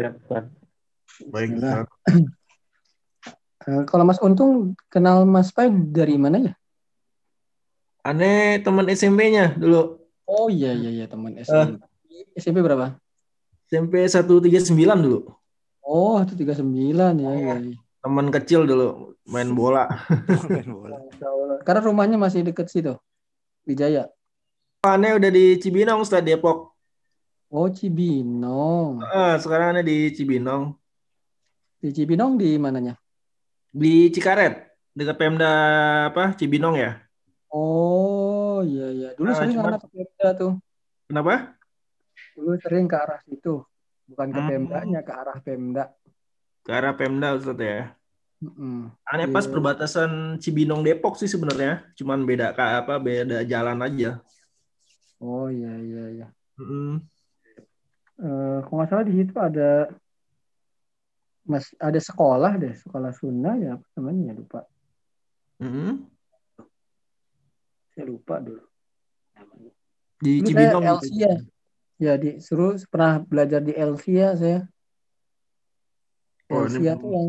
Siap, Ustaz. Baik, Bismillah. Ustaz. Eh, kalau Mas Untung kenal Mas Pai dari mana ya? Aneh teman SMP-nya dulu. Oh iya iya iya teman SMP. SMP berapa? SMP 139 dulu. Oh, itu 39 ya. ya, ya. Teman kecil dulu main bola. Main bola. Karena rumahnya masih deket situ. Wijaya. Aneh udah di Cibinong, Ustaz Depok. Oh, Cibinong. Ah, sekarang aneh di Cibinong. Di Cibinong di mananya? Di Cikaret. Dekat Pemda apa? Cibinong ya? Oh, iya iya. Dulu Ah, sering cuma- anak ke Pemda tuh. Kenapa? Dulu sering ke arah situ. Bukan ke Hmm. Pemdanya, ke arah Pemda. Ke arah Pemda, Ustaz ya. Mm-mm. Aneh pas Iya. perbatasan Cibinong Depok sih sebenarnya. Cuman beda apa beda jalan aja. Oh iya iya iya. Mm-mm. Eh, kalau nggak salah di situ ada mas ada sekolah deh, sekolah Sunda ya apa namanya ya lupa. Mm-mm. Saya lupa dulu. Di Cibinong. gitu. Elsia. Ya di suruh pernah belajar di Elsia saya. Oh, Elsia tuh yang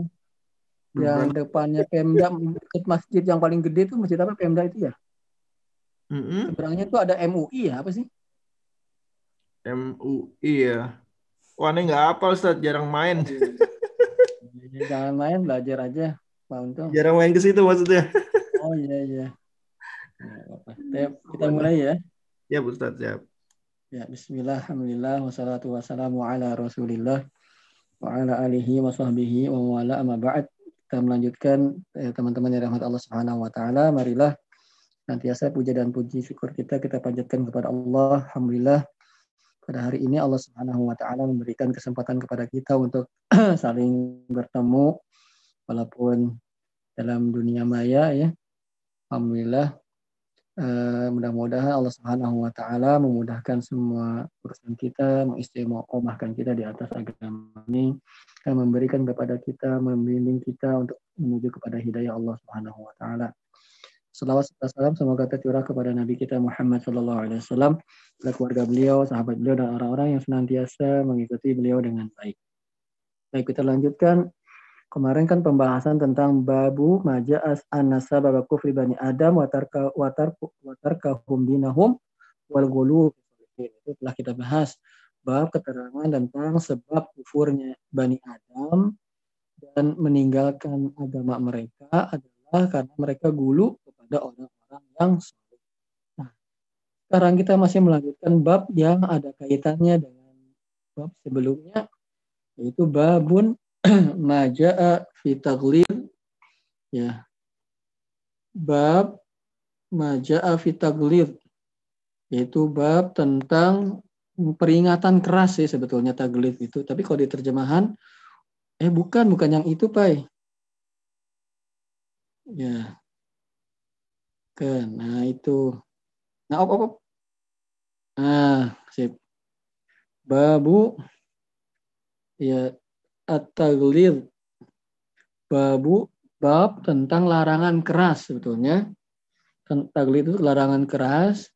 belum yang depannya Pemda masjid masjid yang paling gede tuh masjid apa Pemda itu ya? Mm-mm. Seberangnya tuh ada MUI ya apa sih? MUI ya. Wah, aneh nggak hafal Ustaz, jarang main. Ya, Jangan main belajar aja, Untung. Jarang main ke situ maksudnya. Oh iya iya. Apa-apa. Kita- Kita mulai ya. Ya, Ustaz, siap. Ya, bismillah, alhamdulillah, wassalatu wassalamu ala rasulillah wa ala alihi wa sahbihi wa wala amma ba'd. Kita melanjutkan eh, teman-teman yang rahmat Allah Subhanahu wa taala. Marilah nantiasa puja dan puji syukur kita kita panjatkan kepada Allah. Alhamdulillah pada hari ini Allah Subhanahu wa taala memberikan kesempatan kepada kita untuk saling bertemu walaupun dalam dunia maya ya. Alhamdulillah Eh, mudah-mudahan Allah Subhanahu wa taala memudahkan semua urusan kita, mengistimewakan kita di atas agama ini dan memberikan kepada kita, membimbing kita untuk menuju kepada hidayah Allah Subhanahu wa taala. Salawat serta salam semoga tercurah kepada Nabi kita Muhammad Sallallahu Alaihi Wasallam, keluarga beliau, sahabat beliau dan orang-orang yang senantiasa mengikuti beliau dengan baik. Baik kita lanjutkan. Kemarin kan pembahasan tentang babu maja'as an-nasaba kufri bani Adam wa tarka wa tarku wa tarkahum dinahum wal ghulu itu telah kita bahas. Bab keterangan tentang sebab kufurnya Bani Adam dan meninggalkan agama mereka adalah karena mereka gulu kepada orang-orang yang saleh. Nah, sekarang kita masih melanjutkan bab yang ada kaitannya dengan bab sebelumnya yaitu babun maja'a fi taglid ya. Bab maja'a fi taglid yaitu bab tentang peringatan keras sih sebetulnya taglid itu. Tapi kalau di terjemahan eh bukan bukan yang itu pai. Ya kan nah itu. Nah op op, op. nah sip. Babu. Ya at-taglid babu bab tentang larangan keras sebetulnya. Taglid itu larangan keras.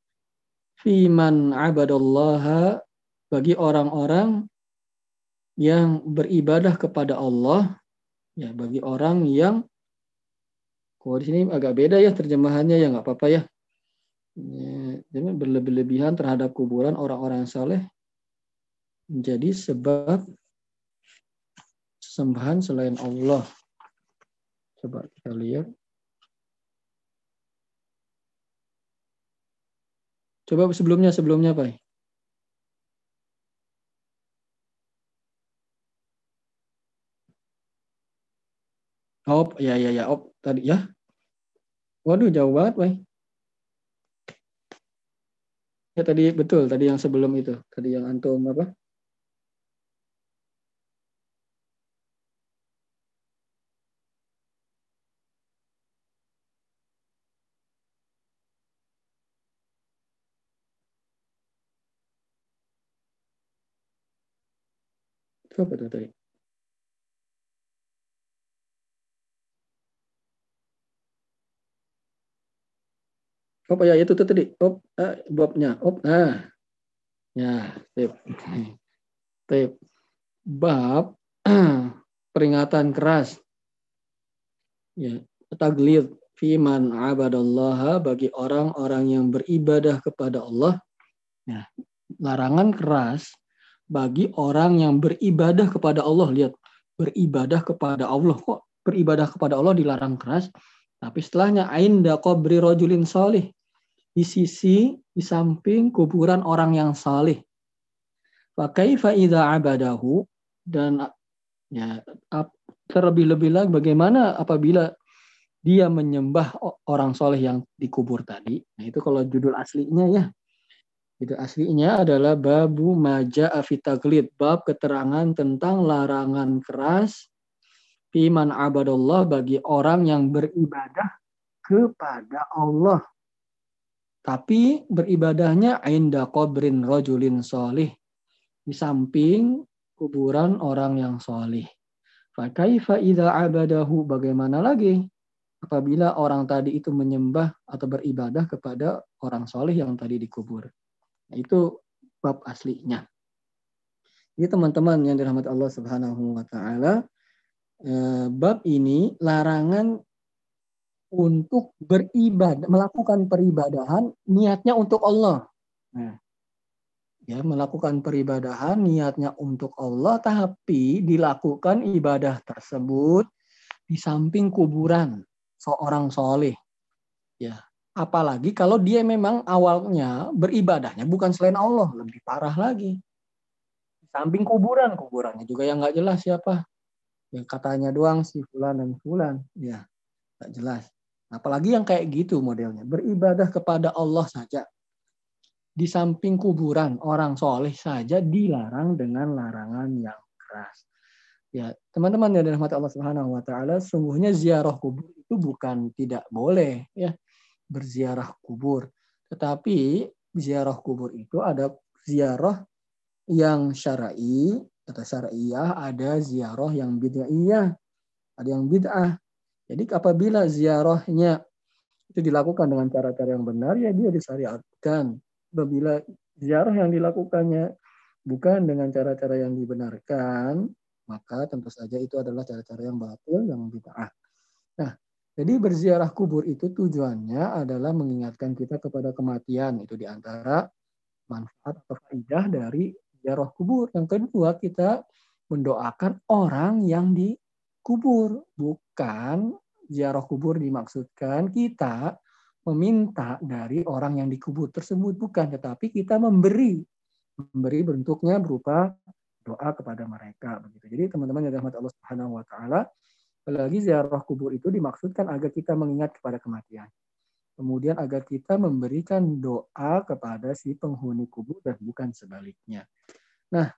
Fiman abadallaha bagi orang-orang yang beribadah kepada Allah. Ya bagi orang yang kalau di sini agak beda ya terjemahannya ya nggak apa-apa ya. ya jadi berlebih-lebihan terhadap kuburan orang-orang saleh menjadi sebab sembahan selain Allah. Coba kita lihat. Coba sebelumnya sebelumnya Pak. Op, ya ya ya, op tadi ya. Waduh jauh banget, Pak. Ya tadi betul, tadi yang sebelum itu, tadi yang antum apa? Itu apa tuh tadi? Oh ya itu tuh tadi. Op, ah, babnya. Op, nah. Ya, tip. Tip. bab peringatan keras ya taglid fiman abadallah bagi orang-orang yang beribadah kepada Allah ya larangan keras bagi orang yang beribadah kepada Allah lihat beribadah kepada Allah kok beribadah kepada Allah dilarang keras tapi setelahnya ainda qabri rajulin salih di sisi di samping kuburan orang yang saleh Pakai faida abadahu dan ya terlebih-lebih lagi bagaimana apabila dia menyembah orang soleh yang dikubur tadi. Nah itu kalau judul aslinya ya. Judul aslinya adalah babu maja afitaglid. Bab keterangan tentang larangan keras Iman abadullah bagi orang yang beribadah kepada Allah. Tapi beribadahnya inda qabrin rajulin solih di samping kuburan orang yang solih. Fakaifa idza abadahu bagaimana lagi apabila orang tadi itu menyembah atau beribadah kepada orang solih yang tadi dikubur. Nah, itu bab aslinya. Jadi teman-teman yang dirahmati Allah Subhanahu wa taala, bab ini larangan untuk beribadah, melakukan peribadahan niatnya untuk Allah. Nah, ya melakukan peribadahan niatnya untuk Allah tapi dilakukan ibadah tersebut di samping kuburan seorang soleh. Ya apalagi kalau dia memang awalnya beribadahnya bukan selain Allah lebih parah lagi. Di samping kuburan kuburannya juga yang nggak jelas siapa yang katanya doang si fulan dan fulan. Ya nggak jelas. Apalagi yang kayak gitu modelnya. Beribadah kepada Allah saja. Di samping kuburan orang soleh saja dilarang dengan larangan yang keras. Ya, teman-teman yang dirahmati Allah Subhanahu wa taala, sungguhnya ziarah kubur itu bukan tidak boleh ya. Berziarah kubur. Tetapi ziarah kubur itu ada ziarah yang syar'i atau syariah, ada ziarah yang bid'ah, ada yang bid'ah. Jadi apabila ziarahnya itu dilakukan dengan cara-cara yang benar ya dia disyariatkan apabila ziarah yang dilakukannya bukan dengan cara-cara yang dibenarkan, maka tentu saja itu adalah cara-cara yang batil, yang bid'ah. Nah, jadi berziarah kubur itu tujuannya adalah mengingatkan kita kepada kematian. Itu di antara manfaat atau faidah dari ziarah kubur. Yang kedua, kita mendoakan orang yang dikubur. Bukan ziarah kubur dimaksudkan kita meminta dari orang yang dikubur tersebut bukan tetapi kita memberi memberi bentuknya berupa doa kepada mereka begitu. Jadi teman-teman yang dirahmati Allah Subhanahu wa taala apalagi ziarah kubur itu dimaksudkan agar kita mengingat kepada kematian. Kemudian agar kita memberikan doa kepada si penghuni kubur dan bukan sebaliknya. Nah,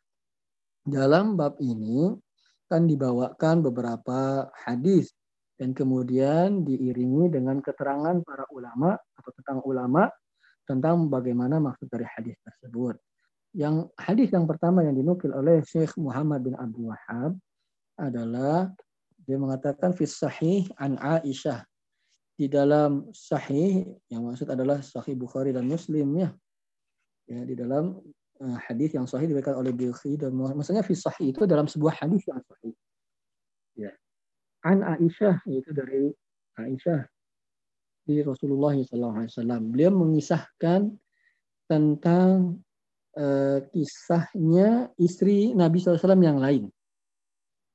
dalam bab ini kan dibawakan beberapa hadis dan kemudian diiringi dengan keterangan para ulama atau tentang ulama tentang bagaimana maksud dari hadis tersebut. Yang hadis yang pertama yang dinukil oleh Syekh Muhammad bin Abdul Wahab adalah dia mengatakan fi sahih an Aisyah di dalam sahih yang maksud adalah sahih Bukhari dan Muslim ya. Ya di dalam uh, hadis yang sahih diberikan oleh Bukhari dan maksudnya fi sahih itu dalam sebuah hadis yang sahih. Ya an Aisyah yaitu dari Aisyah di Rasulullah SAW. Beliau mengisahkan tentang uh, kisahnya istri Nabi SAW yang lain.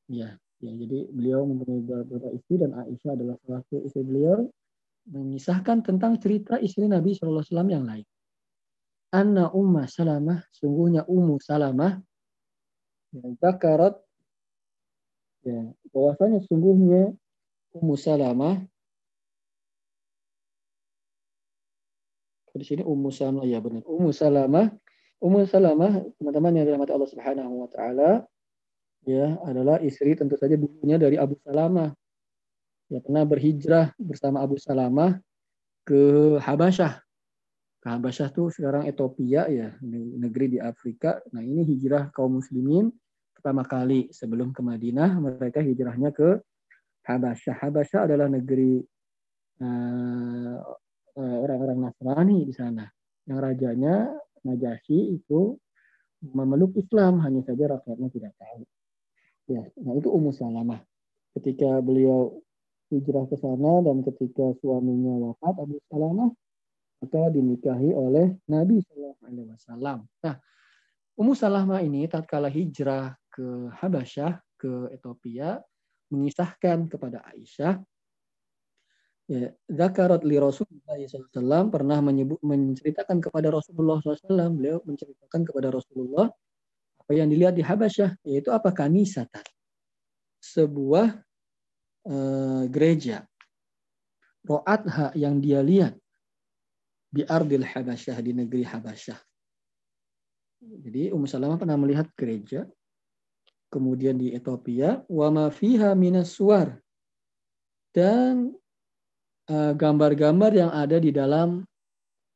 Ya, ya jadi beliau mempunyai beberapa istri dan Aisyah adalah salah satu istri beliau mengisahkan tentang cerita istri Nabi SAW yang lain. Anna Umma Salamah, sungguhnya Ummu Salamah, yang zakarat Ya, bahwasanya sungguhnya Ummu Salamah di sini Ummu Salamah ya benar. Ummu Salamah, Ummu Salamah teman-teman yang dirahmati Allah Subhanahu wa taala ya adalah istri tentu saja dulunya dari Abu Salamah. Ya pernah berhijrah bersama Abu Salamah ke Habasyah. Ke Habasyah tuh sekarang Ethiopia ya, negeri di Afrika. Nah, ini hijrah kaum muslimin pertama kali sebelum ke Madinah mereka hijrahnya ke Habasyah. Habasyah adalah negeri uh, orang-orang Nasrani di sana. Yang rajanya Najasyi itu memeluk Islam, hanya saja rakyatnya tidak tahu. Ya, nah itu Ummu Salamah. Ketika beliau hijrah ke sana dan ketika suaminya wafat Abu Salamah maka dinikahi oleh Nabi Shallallahu Alaihi Wasallam. Nah, Ummu Salamah ini tatkala hijrah ke Habasyah ke Ethiopia mengisahkan kepada Aisyah ya zakarat li Rasulullah SAW pernah menyebut menceritakan kepada Rasulullah SAW beliau menceritakan kepada Rasulullah apa yang dilihat di Habasyah yaitu apa? Kanisatan. Sebuah uh, gereja. Ro'atha yang dia lihat di Ardil Habasyah di negeri Habasyah. Jadi Ummu Salamah pernah melihat gereja kemudian di Ethiopia wa ma fiha minas suar dan eh, gambar-gambar uh, yang ada di dalam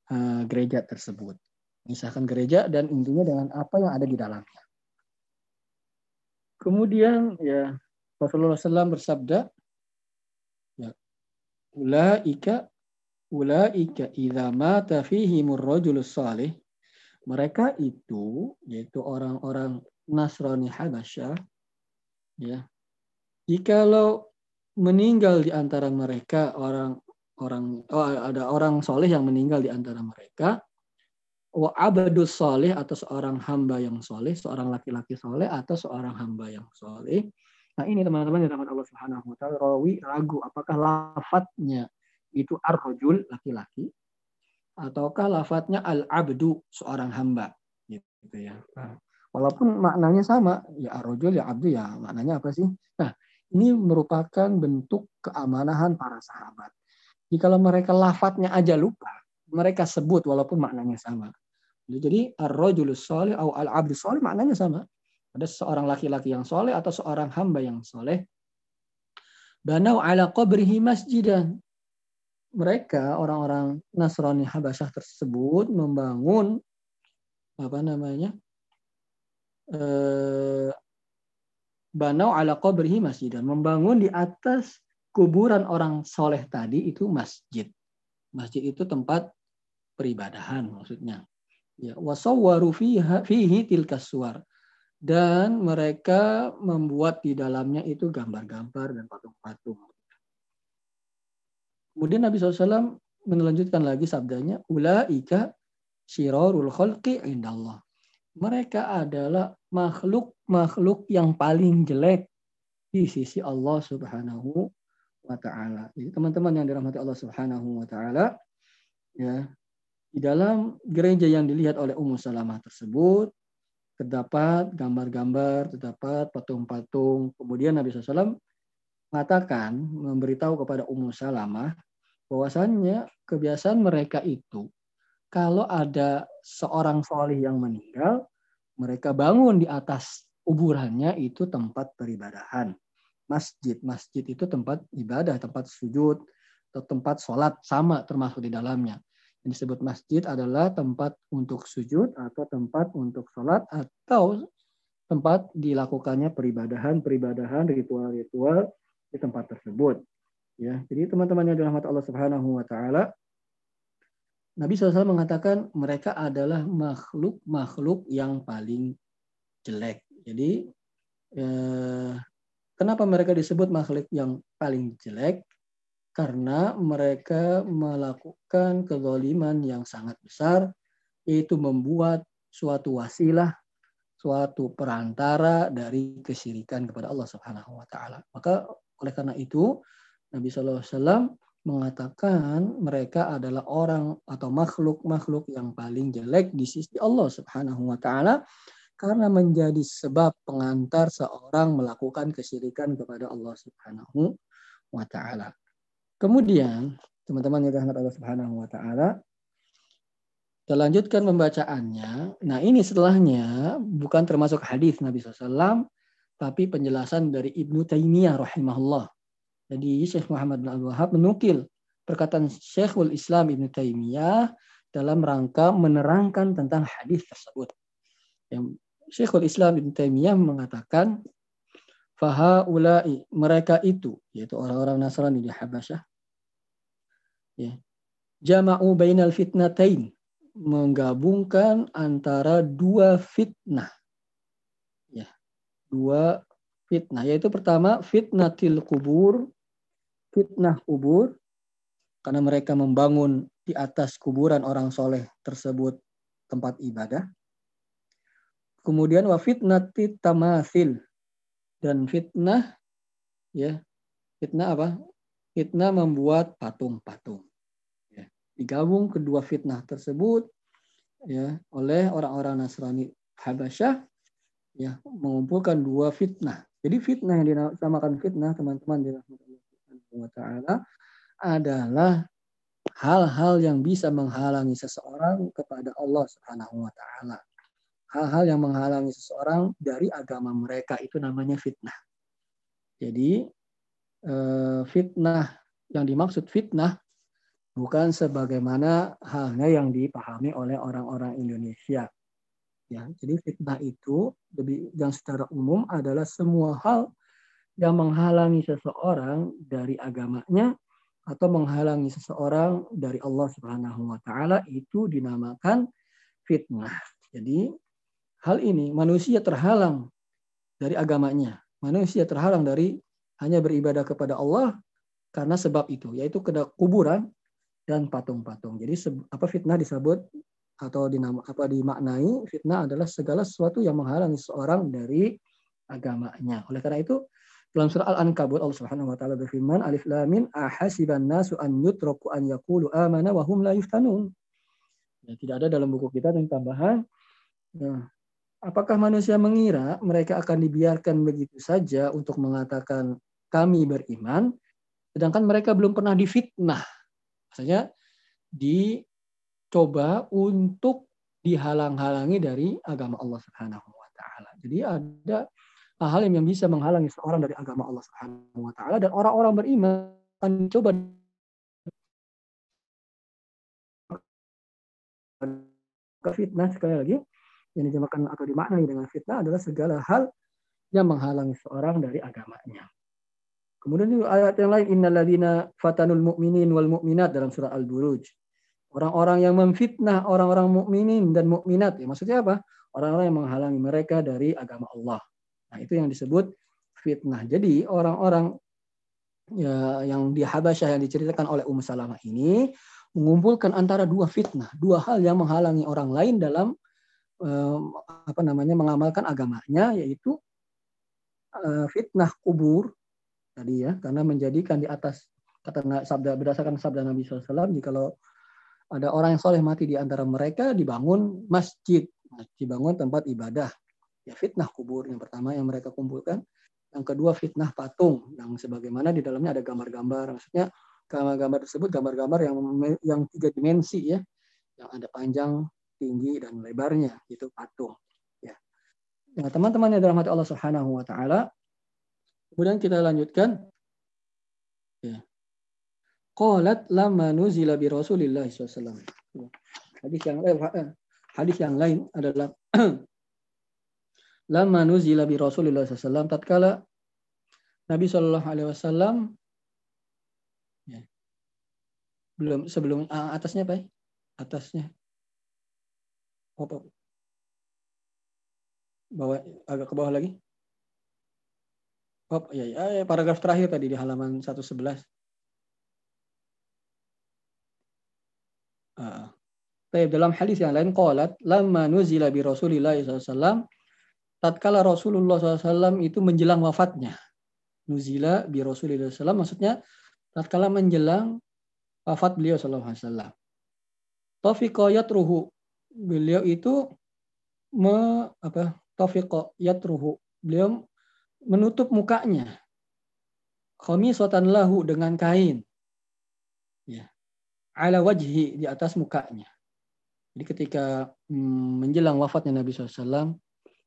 uh, gereja tersebut. Misalkan gereja dan intinya dengan apa yang ada di dalamnya. Kemudian ya Rasulullah SAW bersabda, ya, ulaika ulaika idza mata fihimur rajulus salih mereka itu yaitu orang-orang Nasrani Habasyah ya jikalau meninggal di antara mereka orang orang oh ada orang soleh yang meninggal di antara mereka wa abadus soleh atau seorang hamba yang soleh seorang laki-laki soleh atau seorang hamba yang soleh nah ini teman-teman yang dapat Allah Subhanahu Wa Taala rawi ragu apakah lafadznya itu ar-rajul laki-laki ataukah lafadznya al-abdu seorang hamba gitu ya nah, Walaupun maknanya sama, ya arojul, ya abdu, ya maknanya apa sih? Nah, ini merupakan bentuk keamanahan para sahabat. Jika mereka lafadznya aja lupa, mereka sebut walaupun maknanya sama. Jadi ar-rajulus soleh atau al-abdu soleh maknanya sama. Ada seorang laki-laki yang soleh atau seorang hamba yang soleh. Banau ala qabrihi masjidan. Mereka orang-orang Nasrani Habasyah tersebut membangun apa namanya eh, banau ala qabrihi dan membangun di atas kuburan orang soleh tadi itu masjid. Masjid itu tempat peribadahan maksudnya. Ya, wasawwaru fihi tilkas suar. Dan mereka membuat di dalamnya itu gambar-gambar dan patung-patung. Kemudian Nabi SAW melanjutkan lagi sabdanya, ulaika syirarul khalqi indallah mereka adalah makhluk-makhluk yang paling jelek di sisi Allah Subhanahu wa taala. Jadi teman-teman yang dirahmati Allah Subhanahu wa taala ya di dalam gereja yang dilihat oleh Ummu Salamah tersebut terdapat gambar-gambar, terdapat patung-patung. Kemudian Nabi SAW mengatakan, memberitahu kepada Ummu Salamah bahwasannya kebiasaan mereka itu kalau ada seorang solih yang meninggal, mereka bangun di atas kuburannya itu tempat peribadahan. Masjid, masjid itu tempat ibadah, tempat sujud, atau tempat sholat sama termasuk di dalamnya. Yang disebut masjid adalah tempat untuk sujud atau tempat untuk sholat atau tempat dilakukannya peribadahan, peribadahan, ritual-ritual di tempat tersebut. Ya, jadi teman-teman yang dirahmati Allah Subhanahu wa taala, Nabi SAW mengatakan mereka adalah makhluk-makhluk yang paling jelek. Jadi eh, kenapa mereka disebut makhluk yang paling jelek? Karena mereka melakukan kezaliman yang sangat besar, yaitu membuat suatu wasilah, suatu perantara dari kesyirikan kepada Allah Subhanahu Wa Taala. Maka oleh karena itu Nabi SAW mengatakan mereka adalah orang atau makhluk-makhluk yang paling jelek di sisi Allah Subhanahu wa taala karena menjadi sebab pengantar seorang melakukan kesyirikan kepada Allah Subhanahu wa taala. Kemudian, teman-teman yang dirahmati Allah Subhanahu wa taala, kita lanjutkan pembacaannya. Nah, ini setelahnya bukan termasuk hadis Nabi SAW, tapi penjelasan dari Ibnu Taimiyah rahimahullah jadi Syekh Muhammad bin Abdul Wahab menukil perkataan Syekhul Islam Ibn Taimiyah dalam rangka menerangkan tentang hadis tersebut. Yang Syekhul Islam Ibn Taimiyah mengatakan fahaulai mereka itu yaitu orang-orang Nasrani di Habasyah ya jama'u bainal fitnatain menggabungkan antara dua fitnah ya dua fitnah yaitu pertama fitnatil kubur fitnah kubur karena mereka membangun di atas kuburan orang soleh tersebut tempat ibadah. Kemudian wa fitnatit tamasil dan fitnah ya fitnah apa fitnah membuat patung-patung ya. digabung kedua fitnah tersebut ya oleh orang-orang Nasrani Habasyah ya mengumpulkan dua fitnah. Jadi fitnah yang dinamakan fitnah teman-teman di wa taala adalah hal-hal yang bisa menghalangi seseorang kepada Allah Subhanahu wa taala. Hal-hal yang menghalangi seseorang dari agama mereka itu namanya fitnah. Jadi eh, fitnah yang dimaksud fitnah bukan sebagaimana halnya yang dipahami oleh orang-orang Indonesia. Ya, jadi fitnah itu lebih yang secara umum adalah semua hal yang menghalangi seseorang dari agamanya atau menghalangi seseorang dari Allah Subhanahu wa taala itu dinamakan fitnah. Jadi hal ini manusia terhalang dari agamanya. Manusia terhalang dari hanya beribadah kepada Allah karena sebab itu, yaitu ke kuburan dan patung-patung. Jadi apa fitnah disebut atau dinama apa dimaknai fitnah adalah segala sesuatu yang menghalangi seorang dari agamanya. Oleh karena itu dalam surah Al-Ankabut Allah Subhanahu wa taala berfirman Alif Lam Mim ahasiban nasu an yutraku an yaqulu amana wa hum la yuftanun. Ya, tidak ada dalam buku kita yang tambahan. Nah, apakah manusia mengira mereka akan dibiarkan begitu saja untuk mengatakan kami beriman sedangkan mereka belum pernah difitnah Maksudnya dicoba untuk dihalang-halangi dari agama Allah Subhanahu wa taala. Jadi ada hal yang bisa menghalangi seorang dari agama Allah Subhanahu wa taala dan orang-orang beriman akan coba fitnah sekali lagi yang dijamakan atau dimaknai dengan fitnah adalah segala hal yang menghalangi seorang dari agamanya. Kemudian di ayat yang lain innalladzina fatanul mu'minin wal mu'minat dalam surah Al-Buruj. Orang-orang yang memfitnah orang-orang mukminin dan mukminat. Ya, maksudnya apa? Orang-orang yang menghalangi mereka dari agama Allah. Nah, itu yang disebut fitnah. Jadi orang-orang ya, yang di Habasyah yang diceritakan oleh Ummu Salamah ini mengumpulkan antara dua fitnah, dua hal yang menghalangi orang lain dalam apa namanya mengamalkan agamanya yaitu uh, fitnah kubur tadi ya karena menjadikan di atas kata sabda berdasarkan sabda Nabi SAW jikalau ada orang yang soleh mati di antara mereka dibangun masjid. Dibangun tempat ibadah. Ya fitnah kubur yang pertama yang mereka kumpulkan. Yang kedua fitnah patung yang sebagaimana di dalamnya ada gambar-gambar. Maksudnya gambar-gambar tersebut gambar-gambar yang yang tiga dimensi ya yang ada panjang tinggi dan lebarnya itu patung ya nah, teman-teman yang dalam hati Allah Subhanahu wa taala Kemudian kita lanjutkan. Ya. Qalat lama nuzila bi Rasulillah SAW. Hadis yang lain, eh, hadis yang lain adalah lama nuzila bi Rasulillah SAW tatkala Nabi Shallallahu Alaihi Wasallam ya, belum sebelum uh, atasnya apa? Ya? Atasnya apa? Bawa agak ke bawah lagi. Oh iya, iya, paragraf terakhir tadi di halaman 111. Uh, dalam hadis yang lain qalat lamma nuzila bi Rasulillah SAW tatkala Rasulullah SAW itu menjelang wafatnya. Nuzila bi Rasulillah SAW maksudnya tatkala menjelang wafat beliau sallallahu alaihi wasallam. Beliau itu me, apa? Taufiqa yatruhu. Beliau menutup mukanya. Khamisatan lahu dengan kain. Ya. Ala wajhi di atas mukanya. Jadi ketika hmm, menjelang wafatnya Nabi SAW,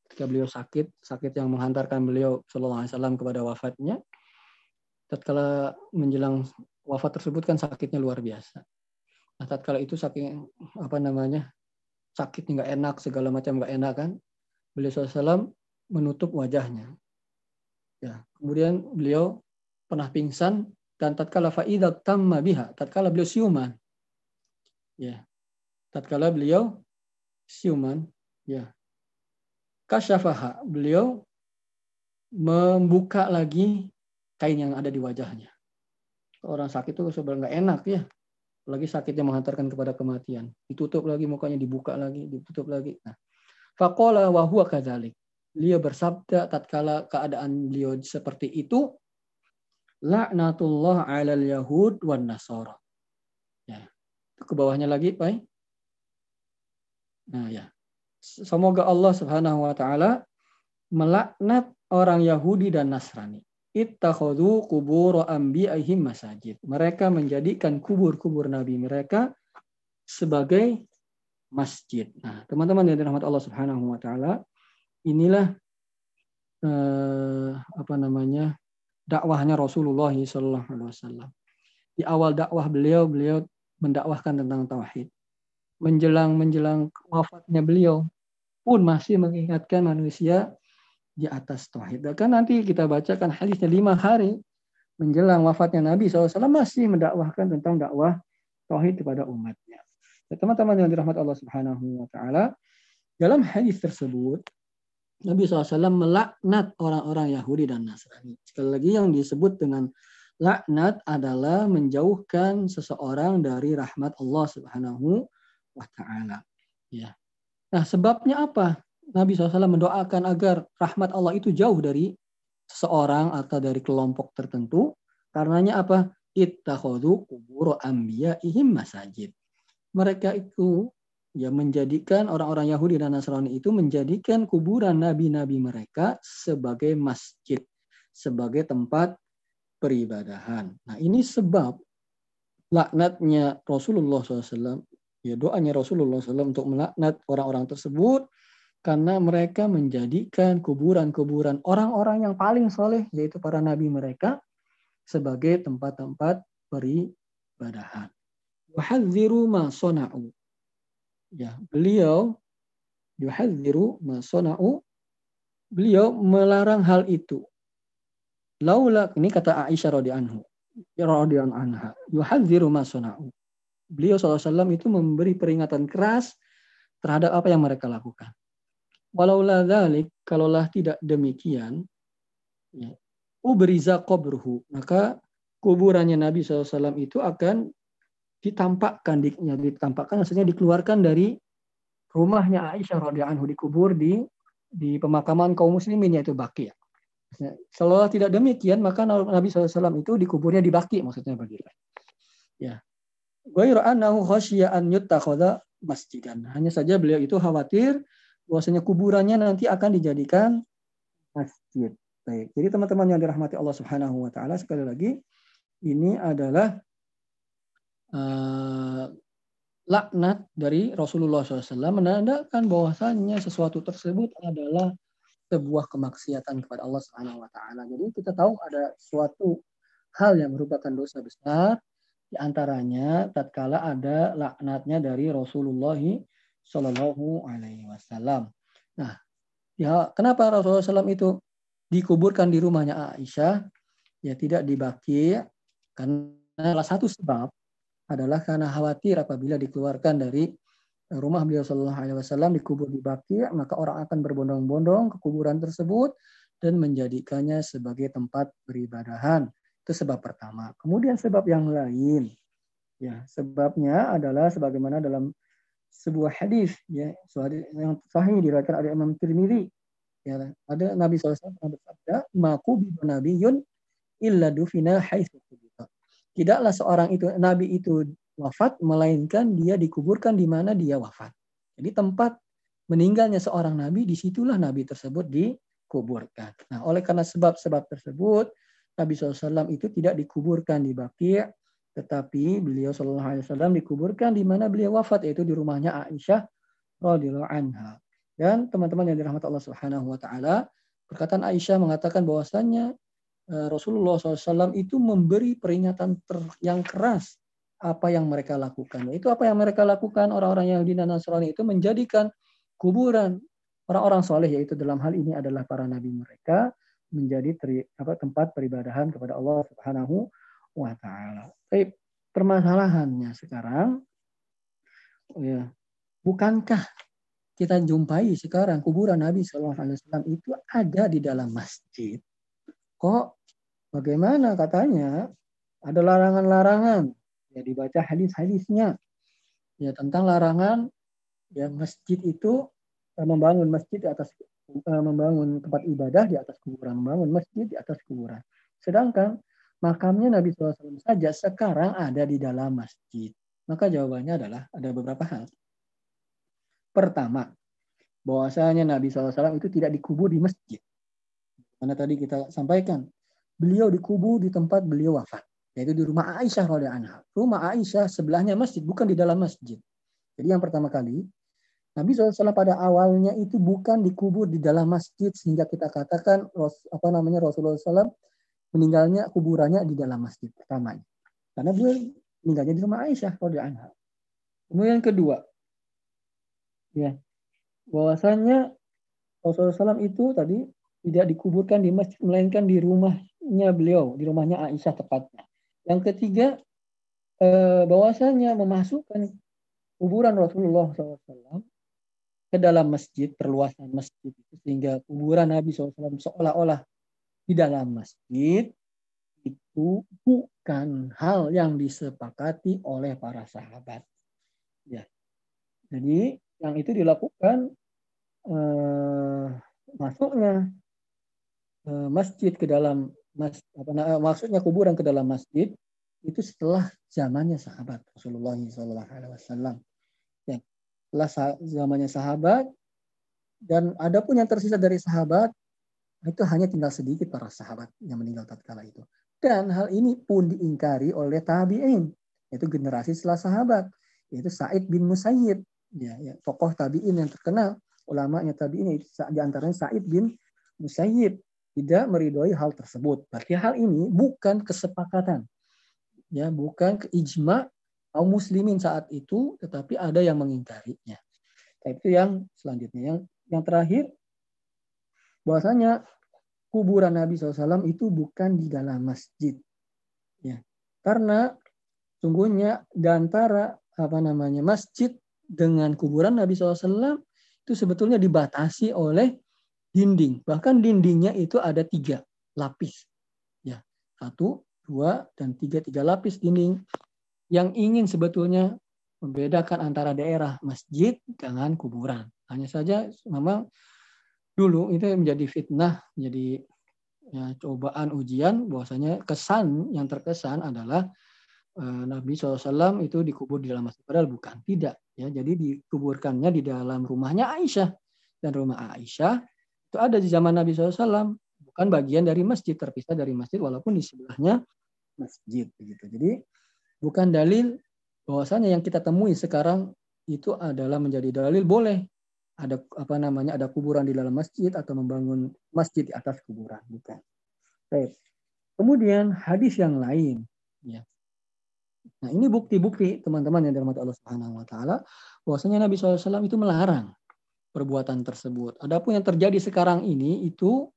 ketika beliau sakit, sakit yang menghantarkan beliau SAW kepada wafatnya, tatkala menjelang wafat tersebut kan sakitnya luar biasa. Nah, tatkala itu saking apa namanya sakit nggak enak segala macam nggak enak kan, beliau SAW menutup wajahnya. Ya, kemudian beliau pernah pingsan dan tatkala faidat tamma biha, tatkala beliau siuman. Ya. Tatkala beliau siuman, ya. Kasyafaha, beliau membuka lagi kain yang ada di wajahnya. Orang sakit itu sebenarnya nggak enak ya. Lagi sakitnya menghantarkan kepada kematian. Ditutup lagi mukanya, dibuka lagi, ditutup lagi. Nah, faqala wa huwa kadzalik. Beliau bersabda tatkala keadaan beliau seperti itu, laknatullah 'alal yahud wan nasara. Ya. Ke bawahnya lagi, Pak. Nah, ya. Semoga Allah Subhanahu wa taala melaknat orang Yahudi dan Nasrani. Ittakhadhu kubur anbiya'ihim masajid. Mereka menjadikan kubur-kubur nabi mereka sebagai masjid. Nah, teman-teman yang dirahmati Allah Subhanahu wa taala, inilah eh, apa namanya? dakwahnya Rasulullah sallallahu alaihi wasallam. Di awal dakwah beliau, beliau mendakwahkan tentang tauhid. Menjelang menjelang wafatnya beliau pun masih mengingatkan manusia di atas tauhid. Kan nanti kita bacakan hadisnya lima hari menjelang wafatnya Nabi SAW masih mendakwahkan tentang dakwah tauhid kepada umatnya. Ya, teman-teman yang dirahmati Allah Subhanahu wa taala, dalam hadis tersebut Nabi SAW melaknat orang-orang Yahudi dan Nasrani. Sekali lagi yang disebut dengan laknat adalah menjauhkan seseorang dari rahmat Allah Subhanahu wa taala. Ya. Nah, sebabnya apa? Nabi SAW mendoakan agar rahmat Allah itu jauh dari seseorang atau dari kelompok tertentu. Karenanya apa? Ittakhadhu kubur ihim masajid. Mereka itu ya menjadikan orang-orang Yahudi dan Nasrani itu menjadikan kuburan nabi-nabi mereka sebagai masjid, sebagai tempat peribadahan. Nah ini sebab laknatnya Rasulullah SAW, ya doanya Rasulullah SAW untuk melaknat orang-orang tersebut karena mereka menjadikan kuburan-kuburan orang-orang yang paling soleh yaitu para nabi mereka sebagai tempat-tempat peribadahan. Wahadziru ma sona'u. Ya, beliau yuhadziru ma sona'u. Beliau melarang hal itu. Laula ini kata Aisyah radhiyallahu anha. Yuhadziru. Beliau SAW itu memberi peringatan keras terhadap apa yang mereka lakukan. Walaulah dzalik, kalaulah tidak demikian, ya, ubriza qabruhu, maka kuburannya Nabi SAW itu akan ditampakkan, di, ya, ditampakkan maksudnya dikeluarkan dari rumahnya Aisyah radhiyallahu anhu dikubur di di pemakaman kaum muslimin yaitu Baki. Ya, tidak demikian maka Nabi SAW itu dikuburnya di Baki maksudnya begitu. Ya. Ghairu annahu khasyiya an masjidan. Hanya saja beliau itu khawatir bahwasanya kuburannya nanti akan dijadikan masjid. Baik. Jadi teman-teman yang dirahmati Allah Subhanahu wa taala sekali lagi ini adalah uh, laknat dari Rasulullah SAW menandakan bahwasannya sesuatu tersebut adalah sebuah kemaksiatan kepada Allah Subhanahu wa taala. Jadi kita tahu ada suatu hal yang merupakan dosa besar di antaranya tatkala ada laknatnya dari Rasulullah Shallallahu Alaihi Wasallam. Nah, ya kenapa Rasulullah SAW itu dikuburkan di rumahnya Aisyah, ya tidak dibaki, karena salah satu sebab adalah karena khawatir apabila dikeluarkan dari rumah beliau Shallallahu Alaihi Wasallam dikubur di Baki, maka orang akan berbondong-bondong ke kuburan tersebut dan menjadikannya sebagai tempat beribadahan. Itu sebab pertama. Kemudian sebab yang lain, ya sebabnya adalah sebagaimana dalam sebuah hadis ya. Yang sahih diriwayatkan oleh Imam Tirmidzi ya. Ada Nabi SAW pernah bersabda maku nabiyun illa dufina tidaklah seorang itu nabi itu wafat melainkan dia dikuburkan di mana dia wafat. Jadi tempat meninggalnya seorang nabi di situlah nabi tersebut dikuburkan. Nah oleh karena sebab-sebab tersebut Nabi SAW itu tidak dikuburkan di Baqi' tetapi beliau Shallallahu Alaihi Wasallam dikuburkan di mana beliau wafat yaitu di rumahnya Aisyah radhiyallahu anha. Dan teman-teman yang dirahmati Allah Subhanahu Wa Taala, perkataan Aisyah mengatakan bahwasannya eh, Rasulullah SAW itu memberi peringatan ter yang keras apa yang mereka lakukan. Itu apa yang mereka lakukan orang-orang Yahudi dan Nasrani itu menjadikan kuburan orang-orang soleh yaitu dalam hal ini adalah para nabi mereka menjadi teri, apa, tempat peribadahan kepada Allah Subhanahu wa taala. Tapi permasalahannya sekarang ya, bukankah kita jumpai sekarang kuburan Nabi Shallallahu Alaihi Wasallam itu ada di dalam masjid. Kok bagaimana katanya? Ada larangan-larangan. Ya dibaca hadis-hadisnya. Ya tentang larangan ya masjid itu eh, membangun masjid di atas eh, membangun tempat ibadah di atas kuburan membangun masjid di atas kuburan. Sedangkan makamnya Nabi SAW saja sekarang ada di dalam masjid maka jawabannya adalah ada beberapa hal Pertama, bahwasanya Nabi SAW itu tidak dikubur di masjid. Karena tadi kita sampaikan, beliau dikubur di tempat beliau wafat, yaitu di rumah Aisyah radhiyallahu anha. Rumah Aisyah sebelahnya masjid, bukan di dalam masjid. Jadi yang pertama kali, Nabi SAW pada awalnya itu bukan dikubur di dalam masjid sehingga kita katakan apa namanya Rasulullah SAW meninggalnya kuburannya di dalam masjid pertamanya. Karena beliau meninggalnya di rumah Aisyah radhiyallahu anha. Kemudian kedua, ya bahwasanya Rasulullah SAW itu tadi tidak dikuburkan di masjid melainkan di rumahnya beliau di rumahnya Aisyah tepatnya yang ketiga eh, bahwasanya memasukkan kuburan Rasulullah SAW ke dalam masjid perluasan masjid itu sehingga kuburan Nabi SAW seolah-olah di dalam masjid itu bukan hal yang disepakati oleh para sahabat ya jadi yang itu dilakukan eh, masuknya eh, masjid ke dalam mas, apa, nah, maksudnya kuburan ke dalam masjid itu setelah zamannya sahabat Rasulullah SAW. Ya, setelah zamannya sahabat dan ada pun yang tersisa dari sahabat itu hanya tinggal sedikit para sahabat yang meninggal tatkala itu. Dan hal ini pun diingkari oleh tabi'in, yaitu generasi setelah sahabat, yaitu Said bin Musayyib ya, ya tokoh tabiin yang terkenal ulamanya tabiin itu di antaranya Said bin Musayyib tidak meridhoi hal tersebut. Berarti hal ini bukan kesepakatan. Ya, bukan keijma kaum muslimin saat itu, tetapi ada yang mengingkarinya. Nah, itu yang selanjutnya. Yang yang terakhir bahwasanya kuburan Nabi SAW itu bukan di dalam masjid. Ya. Karena sungguhnya di antara apa namanya masjid dengan kuburan Nabi SAW itu sebetulnya dibatasi oleh dinding. Bahkan dindingnya itu ada tiga lapis. Ya, satu, dua, dan tiga tiga lapis dinding yang ingin sebetulnya membedakan antara daerah masjid dengan kuburan. Hanya saja memang dulu itu menjadi fitnah, jadi ya, cobaan ujian bahwasanya kesan yang terkesan adalah Eh, Nabi SAW itu dikubur di dalam masjid. Padahal bukan. Tidak. Ya, jadi dikuburkannya di dalam rumahnya Aisyah. Dan rumah Aisyah itu ada di zaman Nabi SAW. Bukan bagian dari masjid. Terpisah dari masjid walaupun di sebelahnya masjid. Begitu. Jadi bukan dalil bahwasanya yang kita temui sekarang itu adalah menjadi dalil boleh ada apa namanya ada kuburan di dalam masjid atau membangun masjid di atas kuburan bukan. Baik. Kemudian hadis yang lain ya Nah ini bukti-bukti teman-teman yang dirahmati Allah Subhanahu Wa Taala bahwasanya Nabi SAW itu melarang perbuatan tersebut. Adapun yang terjadi sekarang ini itu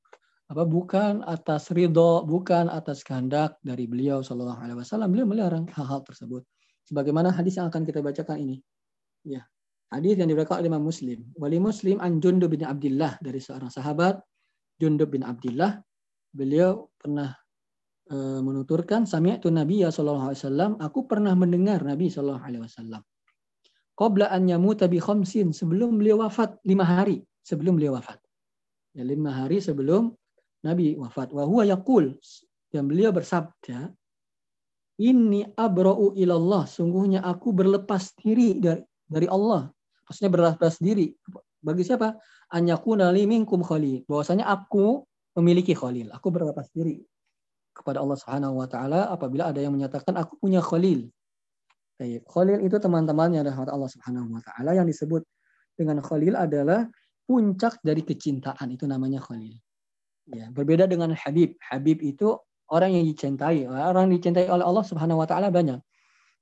apa bukan atas ridho, bukan atas kehendak dari beliau Shallallahu Alaihi Wasallam. Beliau melarang hal-hal tersebut. Sebagaimana hadis yang akan kita bacakan ini. Ya, hadis yang diberikan oleh Imam Muslim. Wali Muslim an Jundub bin Abdullah dari seorang sahabat Jundub bin Abdullah. Beliau pernah e, menuturkan sami'tu Nabi sallallahu alaihi wasallam, aku pernah mendengar Nabi sallallahu alaihi wasallam. Qabla an yamuta bi khamsin, sebelum beliau wafat lima hari sebelum beliau wafat. Ya, lima hari sebelum Nabi wafat. Wa huwa yaqul dan beliau bersabda, Ini abra'u ilallah. Sungguhnya aku berlepas diri dari, dari Allah. Maksudnya berlepas diri. Bagi siapa? Anyakuna li minkum khalil. Bahwasanya aku memiliki khalil. Aku berlepas diri kepada Allah Subhanahu wa taala apabila ada yang menyatakan aku punya khalil. Khalil itu teman-teman yang rahmat Allah Subhanahu wa taala yang disebut dengan khalil adalah puncak dari kecintaan itu namanya khalil. Ya, berbeda dengan habib. Habib itu orang yang dicintai. Orang yang dicintai oleh Allah Subhanahu wa taala banyak.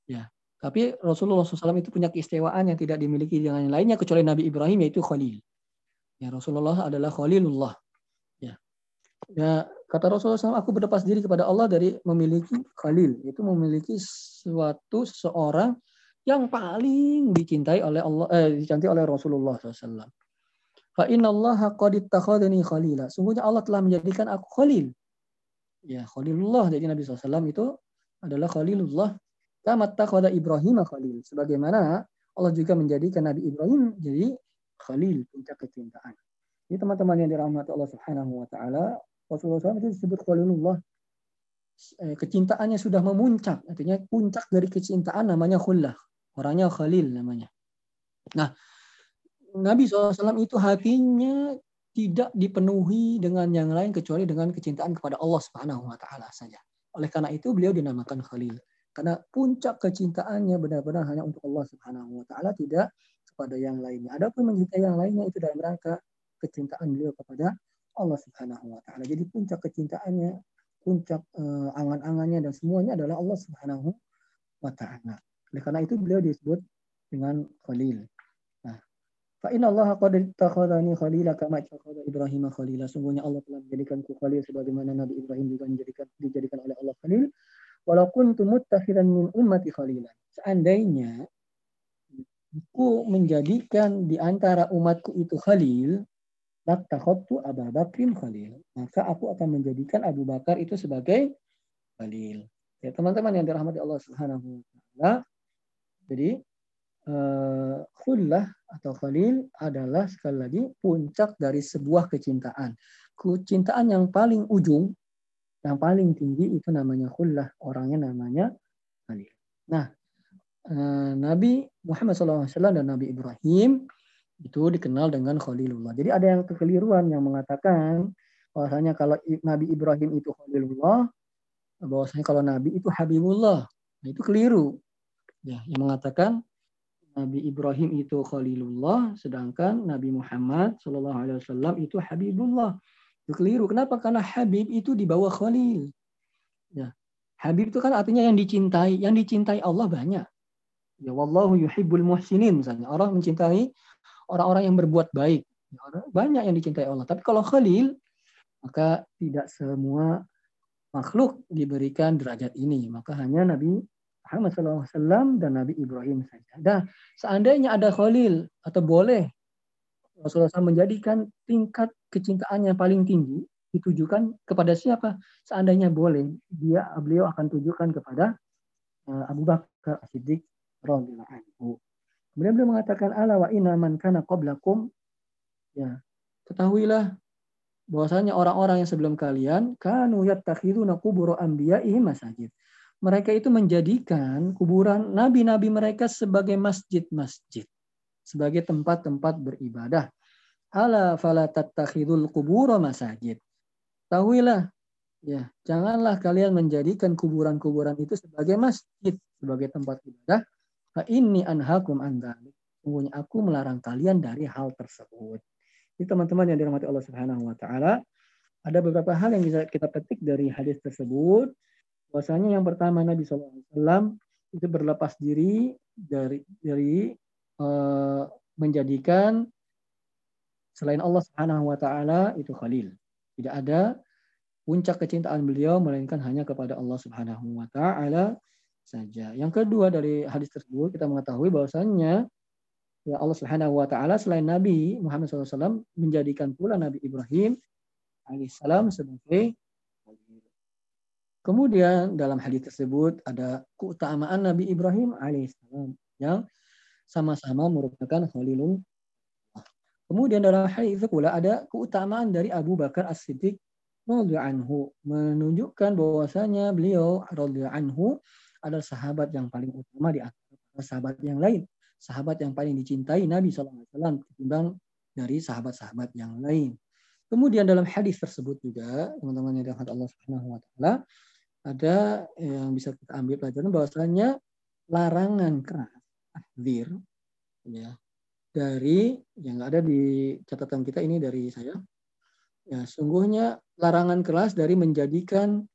Ya. Tapi Rasulullah SAW itu punya keistimewaan yang tidak dimiliki dengan yang lainnya kecuali Nabi Ibrahim yaitu Khalil. Ya, Rasulullah adalah Khalilullah. Ya. Ya, Kata Rasulullah SAW, aku berlepas diri kepada Allah dari memiliki khalil. Itu memiliki suatu seorang yang paling dicintai oleh Allah eh, dicintai oleh Rasulullah SAW. Fa inna Allah qad. Sungguhnya Allah telah menjadikan aku khalil. Ya, khalilullah. Jadi Nabi SAW itu adalah khalilullah. Kama takhada Ibrahim khalil. Sebagaimana Allah juga menjadikan Nabi Ibrahim jadi khalil, puncak kecintaan. Ini teman-teman yang dirahmati Allah Subhanahu wa taala, Rasulullah SAW itu disebut khalilullah. Eh, kecintaannya sudah memuncak, artinya puncak dari kecintaan namanya khullah. Orangnya khalil namanya. Nah, Nabi SAW itu hatinya tidak dipenuhi dengan yang lain kecuali dengan kecintaan kepada Allah Subhanahu wa taala saja. Oleh karena itu beliau dinamakan Khalil. Karena puncak kecintaannya benar-benar hanya untuk Allah Subhanahu wa taala tidak kepada yang lainnya. Adapun mencintai yang lainnya itu dalam rangka kecintaan beliau kepada Allah Subhanahu wa taala. Jadi puncak kecintaannya, puncak uh, angan-angannya dan semuanya adalah Allah Subhanahu wa taala. Oleh karena itu beliau disebut dengan Khalil. Fa inna Allah qad takhadhani khalila kama takhadha Ibrahim khalila. Sungguhnya Allah telah menjadikanku khalil sebagaimana Nabi Ibrahim juga menjadikan dijadikan oleh Allah khalil. Walau kuntu muttakhidan min ummati khalilan. Seandainya aku menjadikan di antara umatku itu khalil, latakhadtu Abu Bakrin khalil. Maka aku akan menjadikan Abu Bakar itu sebagai khalil. Ya, teman-teman yang dirahmati Allah Subhanahu wa taala. Jadi uh, atau khalil adalah sekali lagi puncak dari sebuah kecintaan. Kecintaan yang paling ujung, yang paling tinggi itu namanya khullah, orangnya namanya khalil. Nah, uh, Nabi Muhammad SAW dan Nabi Ibrahim itu dikenal dengan Khalilullah. Jadi ada yang kekeliruan yang mengatakan bahwasanya kalau Nabi Ibrahim itu Khalilullah, bahwasanya kalau Nabi itu Habibullah. Nah, itu keliru. Ya, yang mengatakan Nabi Ibrahim itu Khalilullah, sedangkan Nabi Muhammad Wasallam itu Habibullah. Itu keliru. Kenapa? Karena Habib itu di bawah Khalil. Ya. Habib itu kan artinya yang dicintai. Yang dicintai Allah banyak. Ya wallahu yuhibbul muhsinin misalnya. Orang mencintai orang-orang yang berbuat baik. Ya, banyak yang dicintai Allah. Tapi kalau Khalil, maka tidak semua makhluk diberikan derajat ini. Maka hanya Nabi Muhammad SAW dan Nabi Ibrahim saja. Dan seandainya ada Khalil atau boleh Rasulullah SAW menjadikan tingkat kecintaan yang paling tinggi ditujukan kepada siapa? Seandainya boleh, dia beliau akan tujukan kepada uh, Abu Bakar As-Siddiq radhiyallahu anhu. Kemudian beliau mengatakan ala wa inna man kana qablakum ya ketahuilah bahwasanya orang-orang yang sebelum kalian kanu yattakhiduna qubur anbiya'ihim masajid mereka itu menjadikan kuburan nabi-nabi mereka sebagai masjid-masjid, sebagai tempat-tempat beribadah. Ala fala tattakhidul kuburo masajid. Tahuilah, ya, janganlah kalian menjadikan kuburan-kuburan itu sebagai masjid, sebagai tempat ibadah. Fa inni anhakum an Sungguhnya aku melarang kalian dari hal tersebut. Ini teman-teman yang dirahmati Allah Subhanahu wa taala, ada beberapa hal yang bisa kita petik dari hadis tersebut Bahwasanya yang pertama Nabi SAW itu berlepas diri dari dari menjadikan selain Allah Subhanahu wa taala itu khalil. Tidak ada puncak kecintaan beliau melainkan hanya kepada Allah Subhanahu wa taala saja. Yang kedua dari hadis tersebut kita mengetahui bahwasanya ya Allah Subhanahu wa taala selain Nabi Muhammad SAW menjadikan pula Nabi Ibrahim alaihissalam sebagai Kemudian dalam hadis tersebut ada keutamaan Nabi Ibrahim alaihissalam yang sama-sama merupakan Khalilullah. Kemudian dalam hadis pula ada keutamaan dari Abu Bakar As-Siddiq anhu menunjukkan bahwasanya beliau radhiyallahu anhu adalah sahabat yang paling utama di antara sahabat yang lain, sahabat yang paling dicintai Nabi SAW ketimbang dari sahabat-sahabat yang lain. Kemudian dalam hadis tersebut juga teman-teman yang dirahmati Allah Subhanahu wa taala ada yang bisa kita ambil pelajaran bahwasanya larangan keras ahdir ya dari yang ada di catatan kita ini dari saya. Ya sungguhnya larangan keras dari menjadikan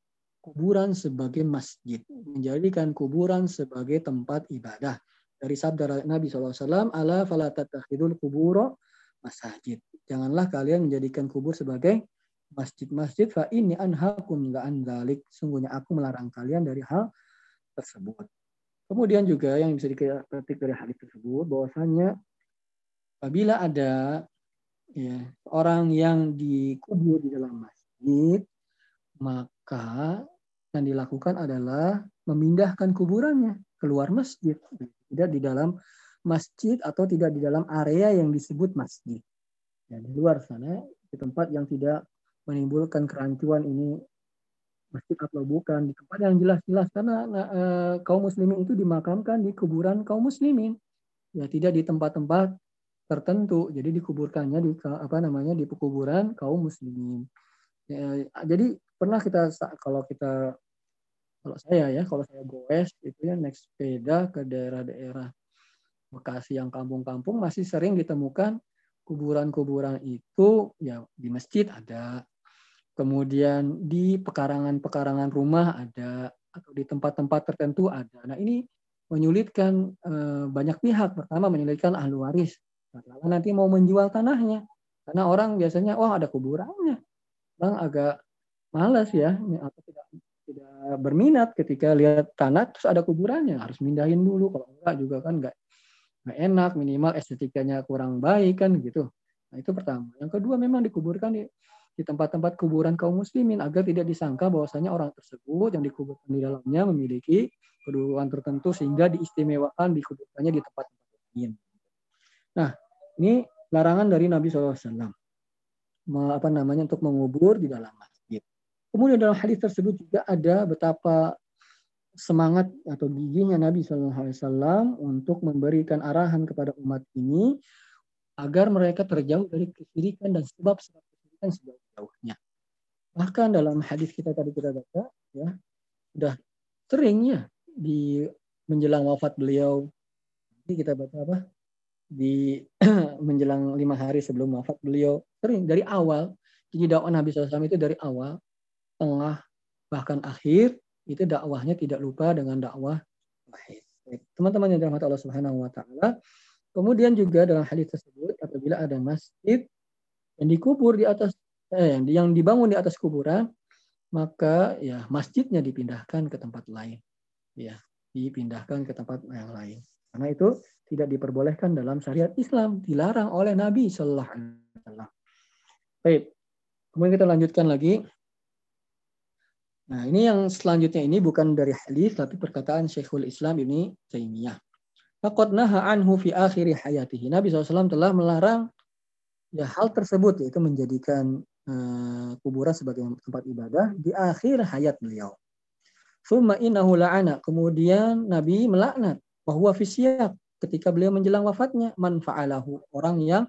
kuburan sebagai masjid menjadikan kuburan sebagai tempat ibadah. Dari sabda Nabi SAW ala falatatakhidul kuburo masjid janganlah kalian menjadikan kubur sebagai masjid-masjid fa ini anhakum la an Sungguhnya aku melarang kalian dari hal tersebut. Kemudian juga yang bisa diketik dari hadis tersebut bahwasanya apabila ada ya, orang yang dikubur di dalam masjid, maka yang dilakukan adalah memindahkan kuburannya keluar masjid, tidak di dalam masjid atau tidak di dalam area yang disebut masjid. Ya, di luar sana, di tempat yang tidak menimbulkan kerancuan ini masjid atau bukan di tempat yang jelas-jelas. Karena e, kaum muslimin itu dimakamkan di kuburan kaum muslimin. Ya tidak di tempat-tempat tertentu. Jadi dikuburkannya di apa namanya di kuburan kaum muslimin. Ya, jadi pernah kita kalau kita kalau saya ya kalau saya goes itu ya naik sepeda ke daerah-daerah Bekasi yang kampung-kampung masih sering ditemukan kuburan-kuburan itu ya di masjid ada kemudian di pekarangan-pekarangan rumah ada atau di tempat-tempat tertentu ada. Nah ini menyulitkan eh, banyak pihak. Pertama menyulitkan ahli waris. Karena nanti mau menjual tanahnya. Karena orang biasanya, wah ada kuburannya. Bang agak malas ya, atau tidak tidak berminat ketika lihat tanah terus ada kuburannya harus mindahin dulu kalau enggak juga kan enggak enggak enak minimal estetikanya kurang baik kan gitu nah itu pertama yang kedua memang dikuburkan di di tempat-tempat kuburan kaum muslimin agar tidak disangka bahwasanya orang tersebut yang dikuburkan di dalamnya memiliki kedudukan tertentu sehingga diistimewakan dikuburkannya di tempat-tempat lain. Nah, ini larangan dari Nabi SAW. Apa namanya untuk mengubur di dalam masjid. Kemudian dalam hadis tersebut juga ada betapa semangat atau giginya Nabi SAW untuk memberikan arahan kepada umat ini agar mereka terjauh dari kesyirikan dan sebab-sebab kesyirikan sebab jauhnya. Bahkan dalam hadis kita tadi kita baca, ya sudah seringnya di menjelang wafat beliau. Jadi kita baca apa? Di menjelang lima hari sebelum wafat beliau. Sering dari awal. Jadi dakwah Nabi SAW itu dari awal, tengah, bahkan akhir itu dakwahnya tidak lupa dengan dakwah Teman-teman yang dirahmati Allah Subhanahu wa taala. Kemudian juga dalam hadis tersebut apabila ada masjid yang dikubur di atas eh, yang dibangun di atas kuburan, maka ya masjidnya dipindahkan ke tempat lain. Ya, dipindahkan ke tempat yang lain. Karena itu tidak diperbolehkan dalam syariat Islam, dilarang oleh Nabi Shallallahu Alaihi Wasallam. Baik, kemudian kita lanjutkan lagi. Nah, ini yang selanjutnya ini bukan dari hadis tapi perkataan Syekhul Islam ini Taimiyah. Naha anhu fi akhir hayatihi. Nabi SAW telah melarang ya hal tersebut yaitu menjadikan Eh, kuburan sebagai tempat ibadah di akhir hayat beliau. Summa innahu la'ana. Kemudian Nabi melaknat bahwa fisyaq ketika beliau menjelang wafatnya man fa'alahu orang yang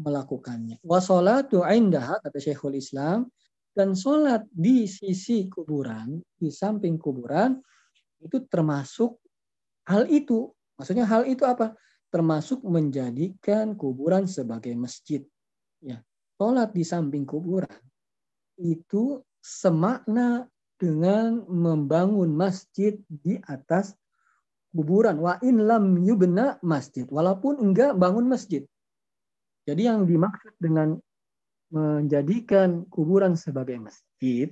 melakukannya. Wa salatu indaha kata Syekhul Islam dan sholat di sisi kuburan, di samping kuburan itu termasuk hal itu. Maksudnya hal itu apa? Termasuk menjadikan kuburan sebagai masjid. Ya, sholat di samping kuburan itu semakna dengan membangun masjid di atas kuburan. Wa in lam yubna masjid. Walaupun enggak bangun masjid. Jadi yang dimaksud dengan menjadikan kuburan sebagai masjid,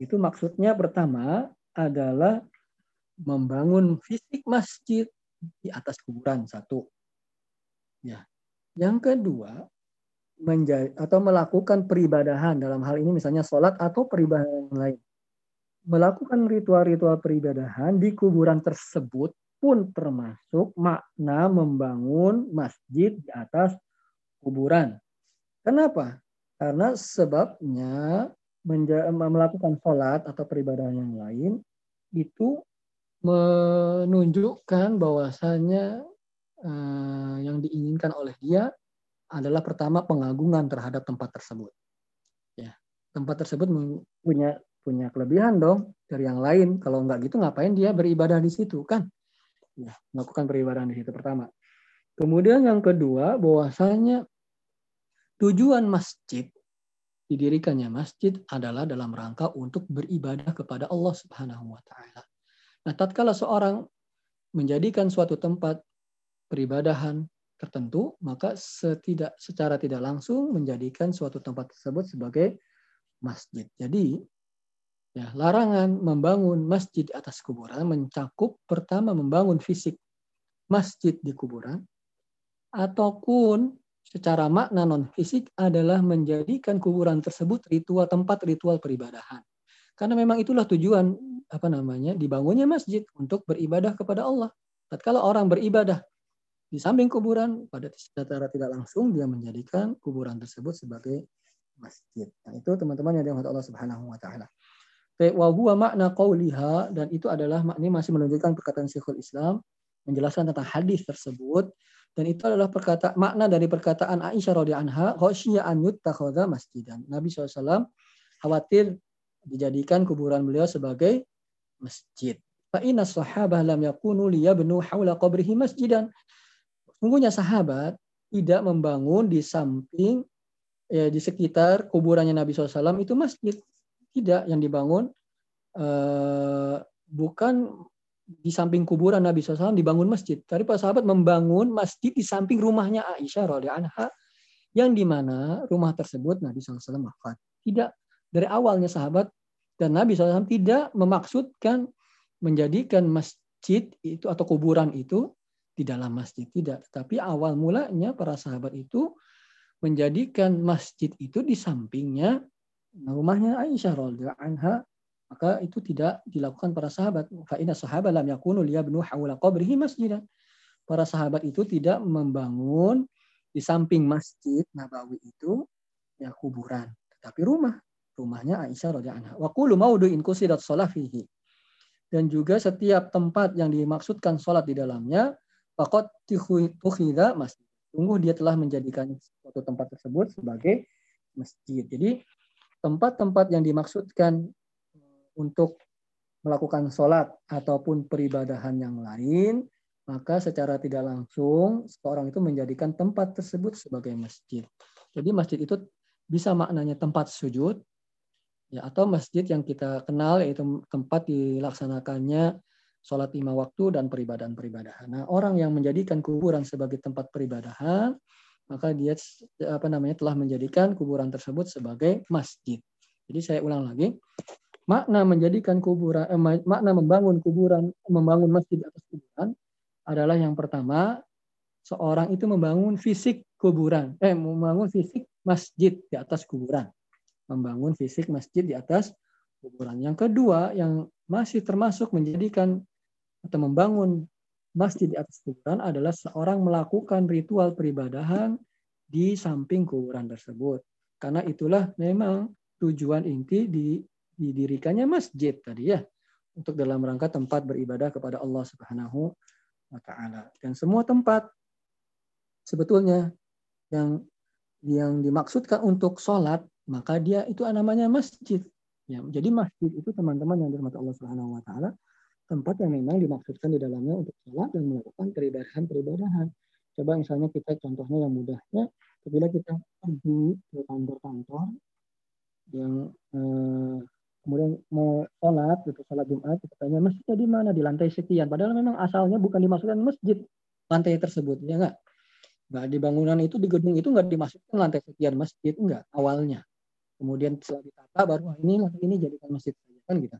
itu maksudnya pertama adalah membangun fisik masjid di atas kuburan satu. Ya. Yang kedua, menjadi atau melakukan peribadahan dalam hal ini misalnya sholat atau peribadahan lain. Melakukan ritual-ritual peribadahan di kuburan tersebut pun termasuk makna membangun masjid di atas kuburan. Kenapa? Karena sebabnya melakukan sholat atau peribadahan yang lain itu menunjukkan bahwasanya eh, yang diinginkan oleh dia adalah pertama pengagungan terhadap tempat tersebut. Ya, tempat tersebut punya punya kelebihan dong dari yang lain. Kalau nggak gitu ngapain dia beribadah di situ kan? Ya, melakukan peribadahan di situ pertama. Kemudian yang kedua bahwasanya tujuan masjid didirikannya masjid adalah dalam rangka untuk beribadah kepada Allah Subhanahu wa taala. Nah, tatkala seorang menjadikan suatu tempat peribadahan tertentu, maka setidak secara tidak langsung menjadikan suatu tempat tersebut sebagai masjid. Jadi Ya, larangan membangun masjid atas kuburan mencakup pertama membangun fisik masjid di kuburan ataupun secara makna non fisik adalah menjadikan kuburan tersebut ritual tempat ritual peribadahan. Karena memang itulah tujuan apa namanya dibangunnya masjid untuk beribadah kepada Allah. Tatkala orang beribadah di samping kuburan pada secara tidak langsung dia menjadikan kuburan tersebut sebagai masjid. Nah, itu teman-teman yang dirahmati Allah Subhanahu wa taala. Wa huwa makna qauliha dan itu adalah ini masih menunjukkan perkataan Syekhul Islam menjelaskan tentang hadis tersebut dan itu adalah perkata makna dari perkataan Aisyah radhiyallahu anha khosyiya an yuttakhadha masjidan. Nabi SAW khawatir dijadikan kuburan beliau sebagai masjid. Fa inna sahabah lam yakunu liyabnu haula qabrihi masjidan. Sungguhnya sahabat tidak membangun di samping ya, di sekitar kuburannya Nabi SAW itu masjid. Tidak, yang dibangun uh, bukan di samping kuburan Nabi SAW dibangun masjid. Tapi para sahabat membangun masjid di samping rumahnya Aisyah radhiyallahu anha yang di mana rumah tersebut Nabi SAW wafat. Tidak dari awalnya sahabat dan Nabi SAW tidak memaksudkan menjadikan masjid itu atau kuburan itu di dalam masjid tidak, tetapi awal mulanya para sahabat itu menjadikan masjid itu di sampingnya rumahnya Aisyah radhiyallahu anha maka itu tidak dilakukan para sahabat. Fa inna sahabat lam yakunu liyabnu hawla qabrihi masjidan. Para sahabat itu tidak membangun di samping masjid Nabawi itu ya kuburan, tetapi rumah. Rumahnya Aisyah radhiyallahu anha. Wa qulu maudu'in shalah fihi. Dan juga setiap tempat yang dimaksudkan sholat di dalamnya, faqad tukhidha masjid. Sungguh dia telah menjadikan suatu tempat tersebut sebagai masjid. Jadi tempat-tempat yang dimaksudkan eh, untuk melakukan sholat ataupun peribadahan yang lain, maka secara tidak langsung seorang itu menjadikan tempat tersebut sebagai masjid. Jadi masjid itu bisa maknanya tempat sujud, ya atau masjid yang kita kenal yaitu tempat dilaksanakannya sholat lima waktu dan peribadahan-peribadahan. Nah, orang yang menjadikan kuburan sebagai tempat peribadahan, maka dia apa namanya telah menjadikan kuburan tersebut sebagai masjid. Jadi saya ulang lagi, makna menjadikan kuburan, eh, makna membangun kuburan, membangun masjid atas kuburan adalah yang pertama seorang itu membangun fisik kuburan, eh membangun fisik masjid di atas kuburan, membangun fisik masjid di atas kuburan. Yang kedua yang masih termasuk menjadikan atau membangun masjid di atas kuburan adalah seorang melakukan ritual peribadahan di samping kuburan tersebut. Karena itulah memang tujuan inti di, didirikannya masjid tadi ya untuk dalam rangka tempat beribadah kepada Allah Subhanahu wa taala. Dan semua tempat sebetulnya yang yang dimaksudkan untuk sholat maka dia itu namanya masjid. Ya, jadi masjid itu teman-teman yang dirahmati Allah Subhanahu wa taala tempat yang memang dimaksudkan di dalamnya untuk sholat dan melakukan peribadahan-peribadahan. Coba misalnya kita contohnya yang mudahnya, apabila kita pergi ke kantor-kantor yang eh, kemudian mau sholat, gitu, sholat Jumat, kita tanya masjidnya di mana? Di lantai sekian. Padahal memang asalnya bukan dimaksudkan masjid lantai tersebut, ya enggak? Enggak di bangunan itu di gedung itu enggak dimasukkan lantai sekian masjid, enggak awalnya. Kemudian setelah ditata baru ini lantai ini jadikan masjid kan gitu.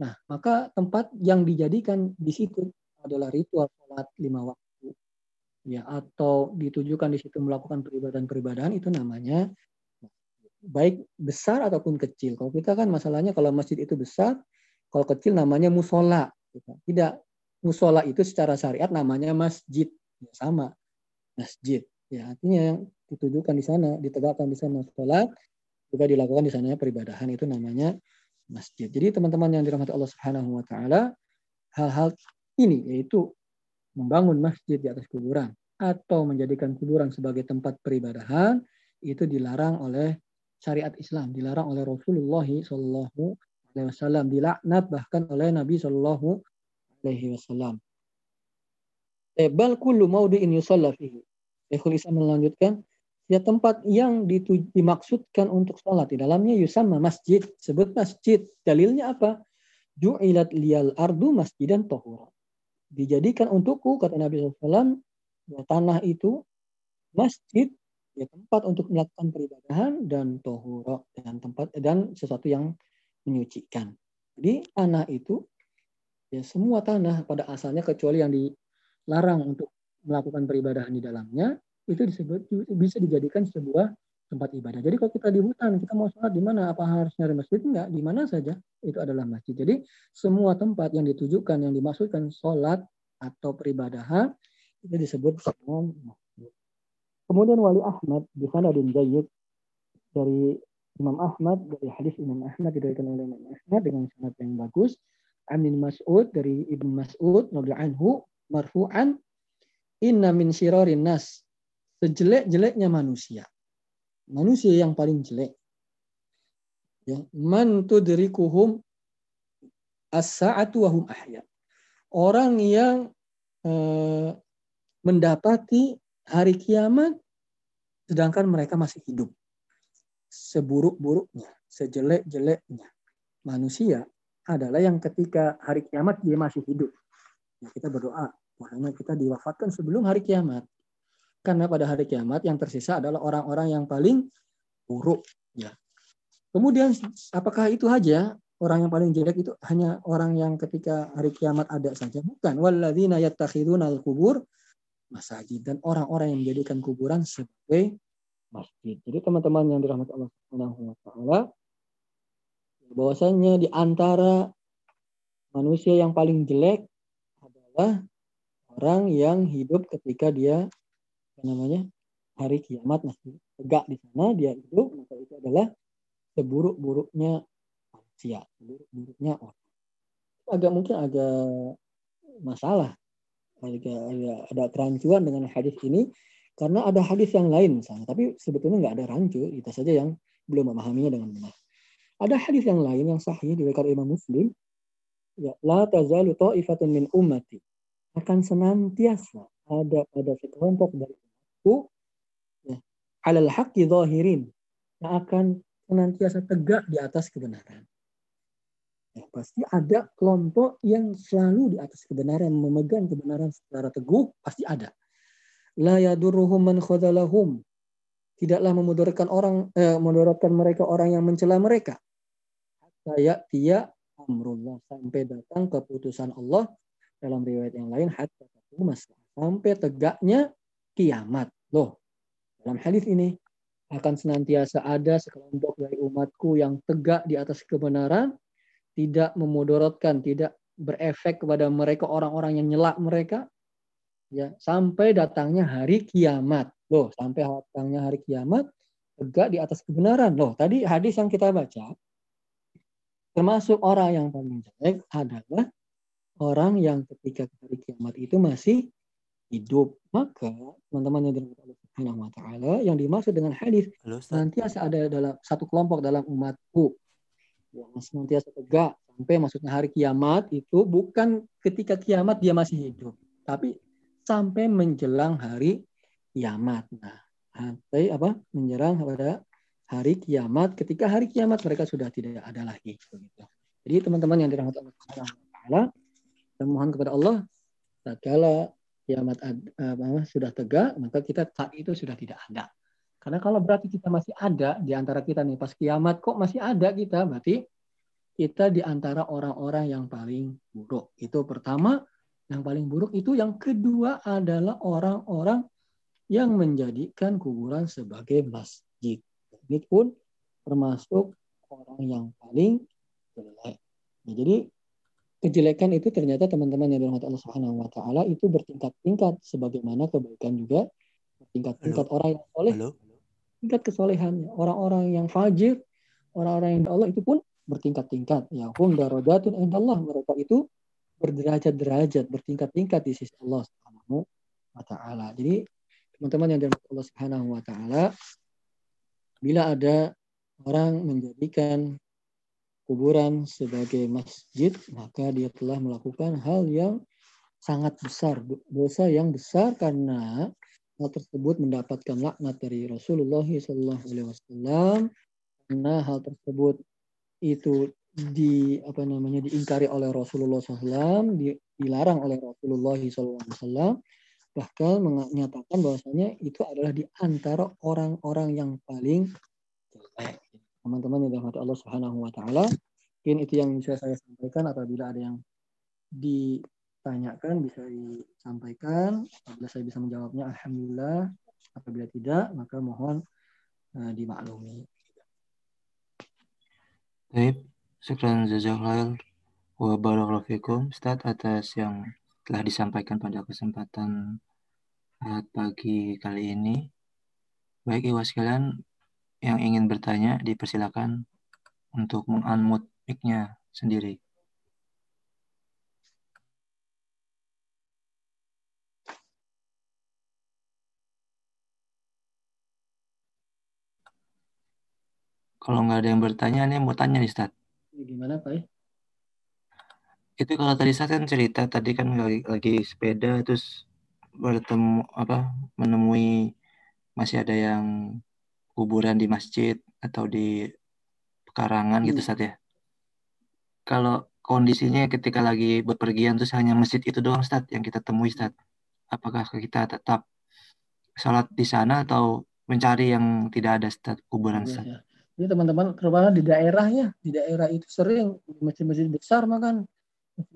Nah, maka tempat yang dijadikan di situ adalah ritual sholat lima waktu, ya atau ditujukan di situ melakukan peribadahan-peribadahan itu namanya baik besar ataupun kecil. Kalau kita kan masalahnya kalau masjid itu besar, kalau kecil namanya musola. Gitu. Tidak, musola itu secara syariat namanya masjid, ya, sama masjid. Ya artinya yang ditujukan di sana, ditegakkan di sana sholat, juga dilakukan di sana peribadahan itu namanya masjid. Jadi teman-teman yang dirahmati Allah Subhanahu wa taala, hal-hal ini yaitu membangun masjid di atas kuburan atau menjadikan kuburan sebagai tempat peribadahan itu dilarang oleh syariat Islam, dilarang oleh Rasulullah Shallallahu Alaihi Wasallam, dilaknat bahkan oleh Nabi Shallallahu Alaihi Wasallam. Bal kullu maudi'in yusalla fihi. Islam melanjutkan, ya tempat yang dimaksudkan untuk sholat di dalamnya yusamma masjid. Sebut masjid dalilnya apa? Ju'ilat liyal ardu masjidan tohura dijadikan untukku kata Nabi SAW ya, tanah itu masjid ya tempat untuk melakukan peribadahan dan tohura dan tempat dan sesuatu yang menyucikan. Jadi tanah itu ya semua tanah pada asalnya kecuali yang dilarang untuk melakukan peribadahan di dalamnya itu disebut bisa dijadikan sebuah tempat ibadah. Jadi kalau kita di hutan, kita mau sholat di mana? Apa harus nyari masjid? Enggak, di mana saja itu adalah masjid. Jadi semua tempat yang ditujukan, yang dimaksudkan sholat atau peribadahan itu disebut semua masjid. Kemudian Wali Ahmad di sana dan Zaid dari Imam Ahmad dari hadis Imam Ahmad diriwayatkan oleh Imam Ahmad dengan sanad yang bagus. Amin Mas'ud dari Ibnu Mas'ud radhiyallahu anhu marfu'an inna min syirarin nas sejelek-jeleknya manusia manusia yang paling jelek. Ya, man tudrikuhum as-sa'atu wa hum ahya. Orang yang eh, mendapati hari kiamat sedangkan mereka masih hidup. Seburuk-buruknya, sejelek-jeleknya manusia adalah yang ketika hari kiamat dia masih hidup. Ya, kita berdoa, makanya kita diwafatkan sebelum hari kiamat. Karena pada hari kiamat yang tersisa adalah orang-orang yang paling buruk. Ya. Kemudian apakah itu saja orang yang paling jelek itu hanya orang yang ketika hari kiamat ada saja? Bukan. Walladzina yattakhiduna al-kubur masajid dan orang-orang yang menjadikan kuburan sebagai masjid. Jadi teman-teman yang dirahmati Allah Subhanahu wa taala bahwasanya di antara manusia yang paling jelek adalah orang yang hidup ketika dia namanya hari kiamat. Masih tegak di sana dia hidup maka itu adalah seburuk-buruknya manusia seburuk-buruknya orang. Agak mungkin agak masalah agak ada kerancuan dengan hadis ini karena ada hadis yang lain misalnya tapi sebetulnya nggak ada rancu kita saja yang belum memahaminya dengan benar. Ada hadis yang lain yang sahih diriwayatkan Imam Muslim ya la tazalu ta'ifatun min ummati. Akan senantiasa ada pada sekelompok dari itu ya, alal haqqi zahirin yang akan senantiasa tegak di atas kebenaran. Ya, pasti ada kelompok yang selalu di atas kebenaran, memegang kebenaran secara teguh, pasti ada. La yadurruhum man khadalahum. Tidaklah memudaratkan orang eh, memudaratkan mereka orang yang mencela mereka. Hatta dia amrullah sampai datang keputusan Allah dalam riwayat yang lain hatta sampai tegaknya kiamat. Loh, dalam hadis ini akan senantiasa ada sekelompok dari umatku yang tegak di atas kebenaran, tidak memudorotkan, tidak berefek kepada mereka orang-orang yang nyelak mereka, ya sampai datangnya hari kiamat. Loh, sampai datangnya hari kiamat tegak di atas kebenaran. Loh, tadi hadis yang kita baca termasuk orang yang paling jelek adalah orang yang ketika hari kiamat itu masih hidup. Maka teman-teman yang dirahmati Allah Subhanahu wa taala yang dimaksud dengan hadis senantiasa ada dalam satu kelompok dalam umatku yang senantiasa tegak sampai maksudnya hari kiamat itu bukan ketika kiamat dia masih hidup, tapi sampai menjelang hari kiamat. Nah, sampai apa? Menjelang pada hari kiamat. Ketika hari kiamat mereka sudah tidak ada lagi. Begitu. Jadi teman-teman yang dirahmati Allah Subhanahu wa taala, mohon kepada Allah tatkala kiamat uh, sudah tegak, maka kita saat itu sudah tidak ada. Karena kalau berarti kita masih ada di antara kita nih pas kiamat kok masih ada kita, berarti kita di antara orang-orang yang paling buruk. Itu pertama, yang paling buruk itu yang kedua adalah orang-orang yang menjadikan kuburan sebagai masjid. Ini pun termasuk orang yang paling jelek. Nah, jadi kejelekan itu ternyata teman-teman yang dirahmati Allah Subhanahu wa taala itu bertingkat-tingkat sebagaimana kebaikan juga bertingkat-tingkat orang yang soleh. Tingkat kesolehannya. Orang-orang yang fajir orang-orang yang Allah itu pun bertingkat-tingkat. Ya hum darajatun indallah. Mereka itu berderajat-derajat bertingkat-tingkat di sisi Allah Subhanahu wa taala. Jadi teman-teman yang dirahmati Allah Subhanahu wa taala bila ada orang menjadikan kuburan sebagai masjid, maka dia telah melakukan hal yang sangat besar, dosa yang besar karena hal tersebut mendapatkan laknat dari Rasulullah SAW karena hal tersebut itu di apa namanya diingkari oleh Rasulullah SAW, dilarang oleh Rasulullah SAW, bahkan menyatakan bahwasanya itu adalah di antara orang-orang yang paling jelek teman-teman yang dirahmati Allah Subhanahu wa taala, Mungkin itu yang bisa saya sampaikan apabila ada yang ditanyakan bisa disampaikan. Apabila saya bisa menjawabnya, Alhamdulillah. Apabila tidak, maka mohon uh, dimaklumi. Baik, syukran jazakallah wa barakallahu Ustaz atas yang telah disampaikan pada kesempatan pagi kali ini. Baik Iwa sekalian yang ingin bertanya dipersilakan untuk mengunmute mic-nya sendiri. Kalau nggak ada yang bertanya, nih mau tanya nih, Stad. Gimana, Pak? Itu kalau tadi saya kan cerita, tadi kan lagi, lagi sepeda, terus bertemu, apa, menemui masih ada yang kuburan di masjid atau di pekarangan gitu, hmm. gitu, Stad ya. Kalau kondisinya ketika lagi berpergian, terus hanya masjid itu doang, Stad, yang kita temui, Stad. Apakah kita tetap sholat di sana atau mencari yang tidak ada Stad, kuburan, iya? Ya, ya jadi teman-teman terutama di daerahnya, di daerah itu sering masjid-masjid besar makan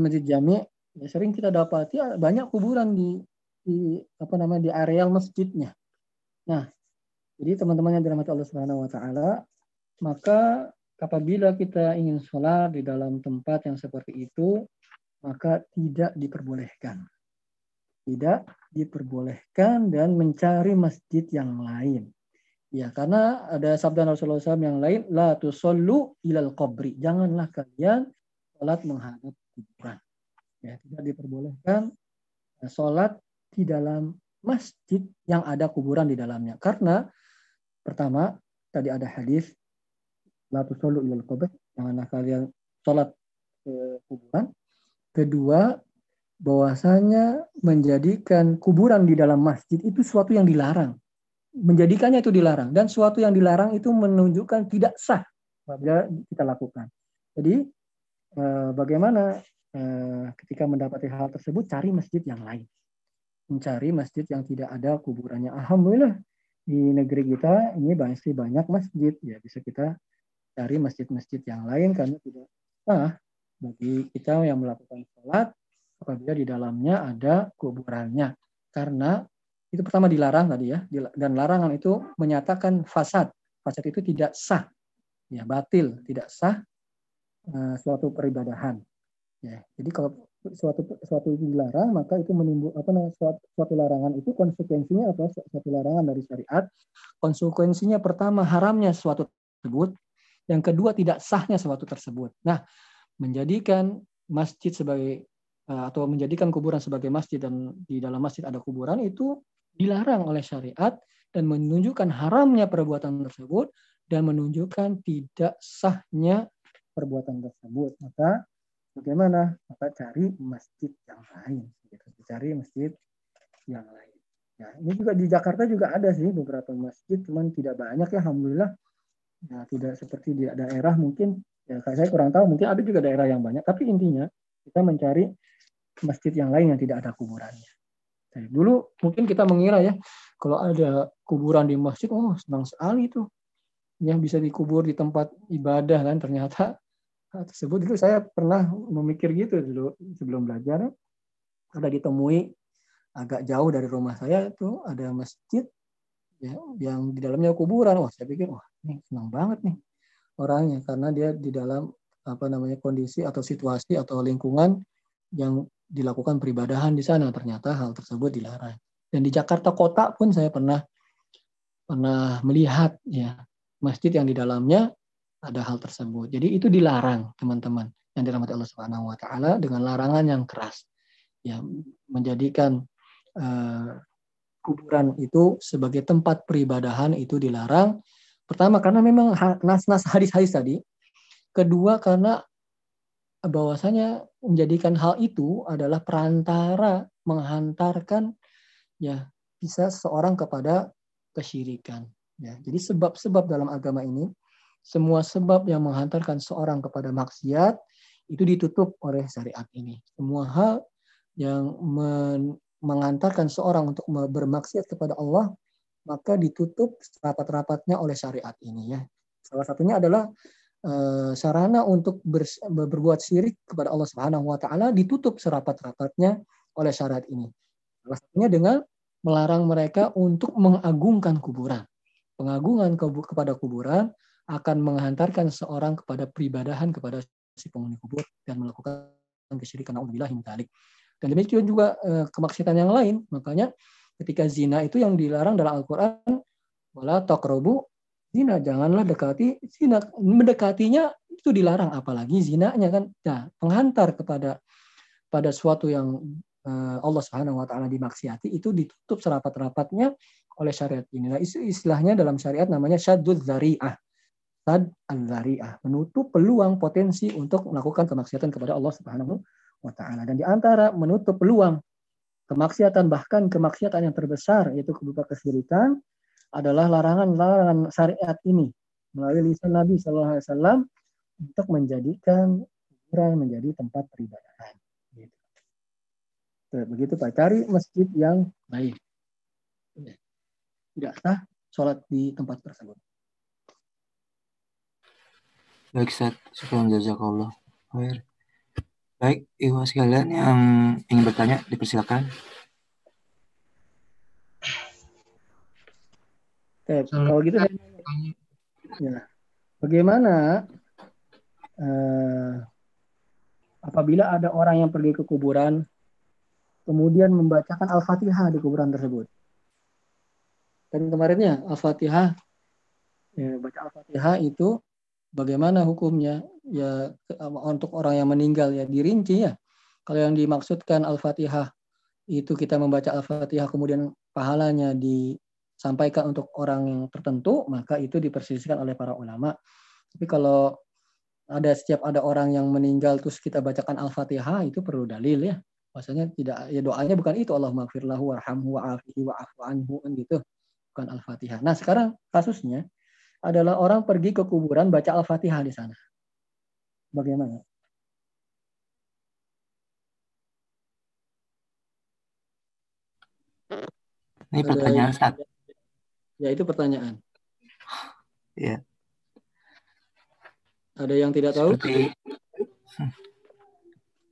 masjid jami ya sering kita dapati banyak kuburan di di apa namanya di areal masjidnya. Nah, jadi teman-teman yang dirahmati Allah Subhanahu wa taala, maka apabila kita ingin sholat di dalam tempat yang seperti itu, maka tidak diperbolehkan. Tidak diperbolehkan dan mencari masjid yang lain. Ya, karena ada sabda Rasulullah SAW yang lain, la tusallu ilal qabri. Janganlah kalian sholat menghadap kuburan. Ya, tidak diperbolehkan sholat di dalam masjid yang ada kuburan di dalamnya. Karena pertama, tadi ada hadis, la tusallu ilal qabri. Janganlah kalian sholat ke kuburan. Kedua, bahwasanya menjadikan kuburan di dalam masjid itu suatu yang dilarang menjadikannya itu dilarang dan suatu yang dilarang itu menunjukkan tidak sah apabila kita lakukan. Jadi eh, bagaimana eh, ketika mendapati hal tersebut cari masjid yang lain. Mencari masjid yang tidak ada kuburannya. Alhamdulillah di negeri kita ini masih banyak masjid. Ya bisa kita cari masjid-masjid yang lain karena tidak sah. Bagi kita yang melakukan sholat apabila di dalamnya ada kuburannya. Karena itu pertama dilarang tadi ya, dan larangan itu menyatakan fasad. Fasad itu tidak sah, ya batil, tidak sah uh, suatu peribadahan. Ya, jadi kalau suatu suatu dilarang, maka itu menimbul apa namanya suatu, suatu larangan itu konsekuensinya apa? Suatu larangan dari syariat. Konsekuensinya pertama haramnya suatu tersebut, yang kedua tidak sahnya suatu tersebut. Nah, menjadikan masjid sebagai eh, atau menjadikan kuburan sebagai masjid dan di dalam masjid ada kuburan itu dilarang oleh syariat dan menunjukkan haramnya perbuatan tersebut dan menunjukkan tidak sahnya perbuatan tersebut. Maka bagaimana? Maka cari masjid yang lain. Gitu. Cari masjid yang lain. Ya, ini juga di Jakarta juga ada sih beberapa masjid, cuman tidak banyak ya, alhamdulillah. Ya, tidak seperti di daerah mungkin. Ya, saya kurang tahu, mungkin ada juga daerah yang banyak. Tapi intinya kita mencari masjid yang lain yang tidak ada kuburannya. Dulu mungkin kita mengira ya, kalau ada kuburan di masjid, oh senang sekali itu. Yang bisa dikubur di tempat ibadah kan, ternyata tersebut dulu saya pernah memikir gitu dulu sebelum belajar. Ada ditemui agak jauh dari rumah saya itu ada masjid ya yang di dalamnya kuburan. Wah, saya pikir wah ini senang banget nih orangnya karena dia di dalam apa namanya kondisi atau situasi atau lingkungan yang dilakukan peribadahan di sana ternyata hal tersebut dilarang dan di Jakarta kota pun saya pernah pernah melihat ya masjid yang di dalamnya ada hal tersebut. Jadi itu dilarang teman-teman yang dirahmati Allah Subhanahu Wa Taala dengan larangan yang keras ya menjadikan uh, kuburan itu sebagai tempat peribadahan itu dilarang. Pertama karena memang nas-nas hadis-hadis tadi. Kedua karena bahwasanya menjadikan hal itu adalah perantara menghantarkan ya bisa seorang kepada kesyirikan ya. Jadi sebab-sebab dalam agama ini semua sebab yang menghantarkan seorang kepada maksiat itu ditutup oleh syariat ini. Semua hal yang men mengantarkan seorang untuk bermaksiat kepada Allah maka ditutup rapat-rapatnya oleh syariat ini ya. Salah satunya adalah eh, sarana untuk ber, berbuat syirik kepada Allah Subhanahu wa taala ditutup serapat-rapatnya oleh syarat ini. Salah satunya dengan melarang mereka untuk mengagungkan kuburan. Pengagungan kepada kuburan akan menghantarkan seorang kepada peribadahan kepada si penghuni kubur dan melakukan kesyirikan naudzubillah min Dan demikian juga eh, kemaksiatan yang lain. Makanya ketika zina itu yang dilarang dalam Al-Qur'an wala taqrabu zina, janganlah dekati zina. Mendekatinya itu dilarang apalagi zinanya kan. Nah, penghantar kepada pada suatu yang eh, Allah Subhanahu wa taala dimaksiati itu ditutup serapat-rapatnya oleh syariat ini. Nah, istilahnya dalam syariat namanya syadud zari'ah. Sad al-zari'ah, menutup peluang potensi untuk melakukan kemaksiatan kepada Allah Subhanahu wa taala. Dan di antara menutup peluang kemaksiatan bahkan kemaksiatan yang terbesar yaitu berupa kesyirikan adalah larangan-larangan syariat ini melalui lisan Nabi Shallallahu Alaihi Wasallam untuk menjadikan kuburan menjadi tempat peribadahan. Gitu. Begitu Pak, cari masjid yang baik. Tidak sah sholat di tempat tersebut. Baik, Ustaz. Syukran jazakallah. Baik. Baik, Ibu sekalian yang ingin bertanya, dipersilakan. Eh, kalau gitu saya ya, bagaimana eh, apabila ada orang yang pergi ke kuburan kemudian membacakan Al-Fatihah di kuburan tersebut. Dan kemarinnya Al-Fatihah ya, baca Al-Fatihah itu bagaimana hukumnya? Ya untuk orang yang meninggal ya dirinci ya. Kalau yang dimaksudkan al-fatihah itu kita membaca al-fatihah kemudian pahalanya disampaikan untuk orang tertentu maka itu diperselisihkan oleh para ulama. Tapi kalau ada setiap ada orang yang meninggal terus kita bacakan al-fatihah itu perlu dalil ya. Maksudnya tidak ya doanya bukan itu Allah maghfirlahu warhamhu wa'afihi wa'afu anhu kan gitu. Bukan al-fatihah. Nah sekarang kasusnya adalah orang pergi ke kuburan baca Al-Fatihah di sana. Bagaimana? Ini pertanyaan Ustaz. Ya, itu pertanyaan. Ya. Ada yang tidak tahu? Seperti...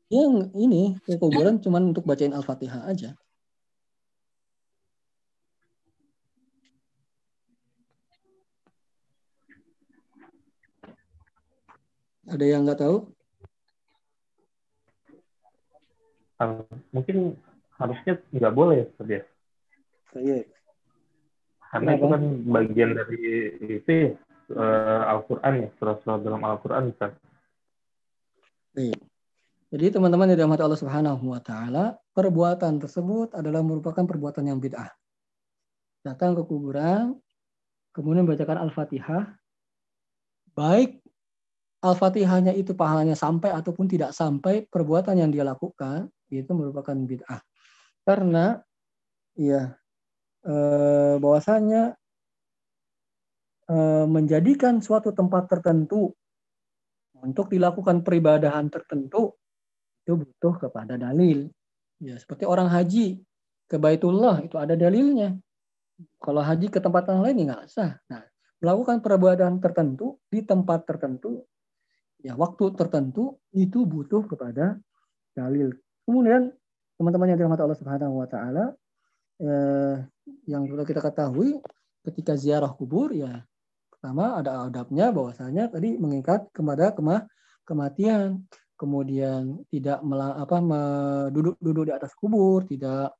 Yang ini ke kuburan cuma untuk bacain Al-Fatihah aja. Ada yang nggak tahu? mungkin harusnya nggak boleh ya, Iya. Karena Kenapa? itu kan bagian dari itu ya, uh, Al-Quran ya, surah-surah dalam Al-Quran kan. Iya. Jadi teman-teman yang dirahmati Allah Subhanahu wa taala, perbuatan tersebut adalah merupakan perbuatan yang bid'ah. Datang ke kuburan, kemudian bacakan Al-Fatihah, baik Al-Fatihahnya itu pahalanya sampai ataupun tidak sampai perbuatan yang dia lakukan itu merupakan bid'ah. Karena ya eh, bahwasanya eh, menjadikan suatu tempat tertentu untuk dilakukan peribadahan tertentu itu butuh kepada dalil. Ya, seperti orang haji ke Baitullah itu ada dalilnya. Kalau haji ke tempat yang lain ya nggak sah. Nah, melakukan peribadahan tertentu di tempat tertentu ya waktu tertentu itu butuh kepada dalil. Kemudian teman-teman yang dirahmati Allah Subhanahu wa taala eh, yang perlu kita ketahui ketika ziarah kubur ya pertama ada adabnya bahwasanya tadi mengikat kepada kemah kematian kemudian tidak melang, apa duduk-duduk di atas kubur tidak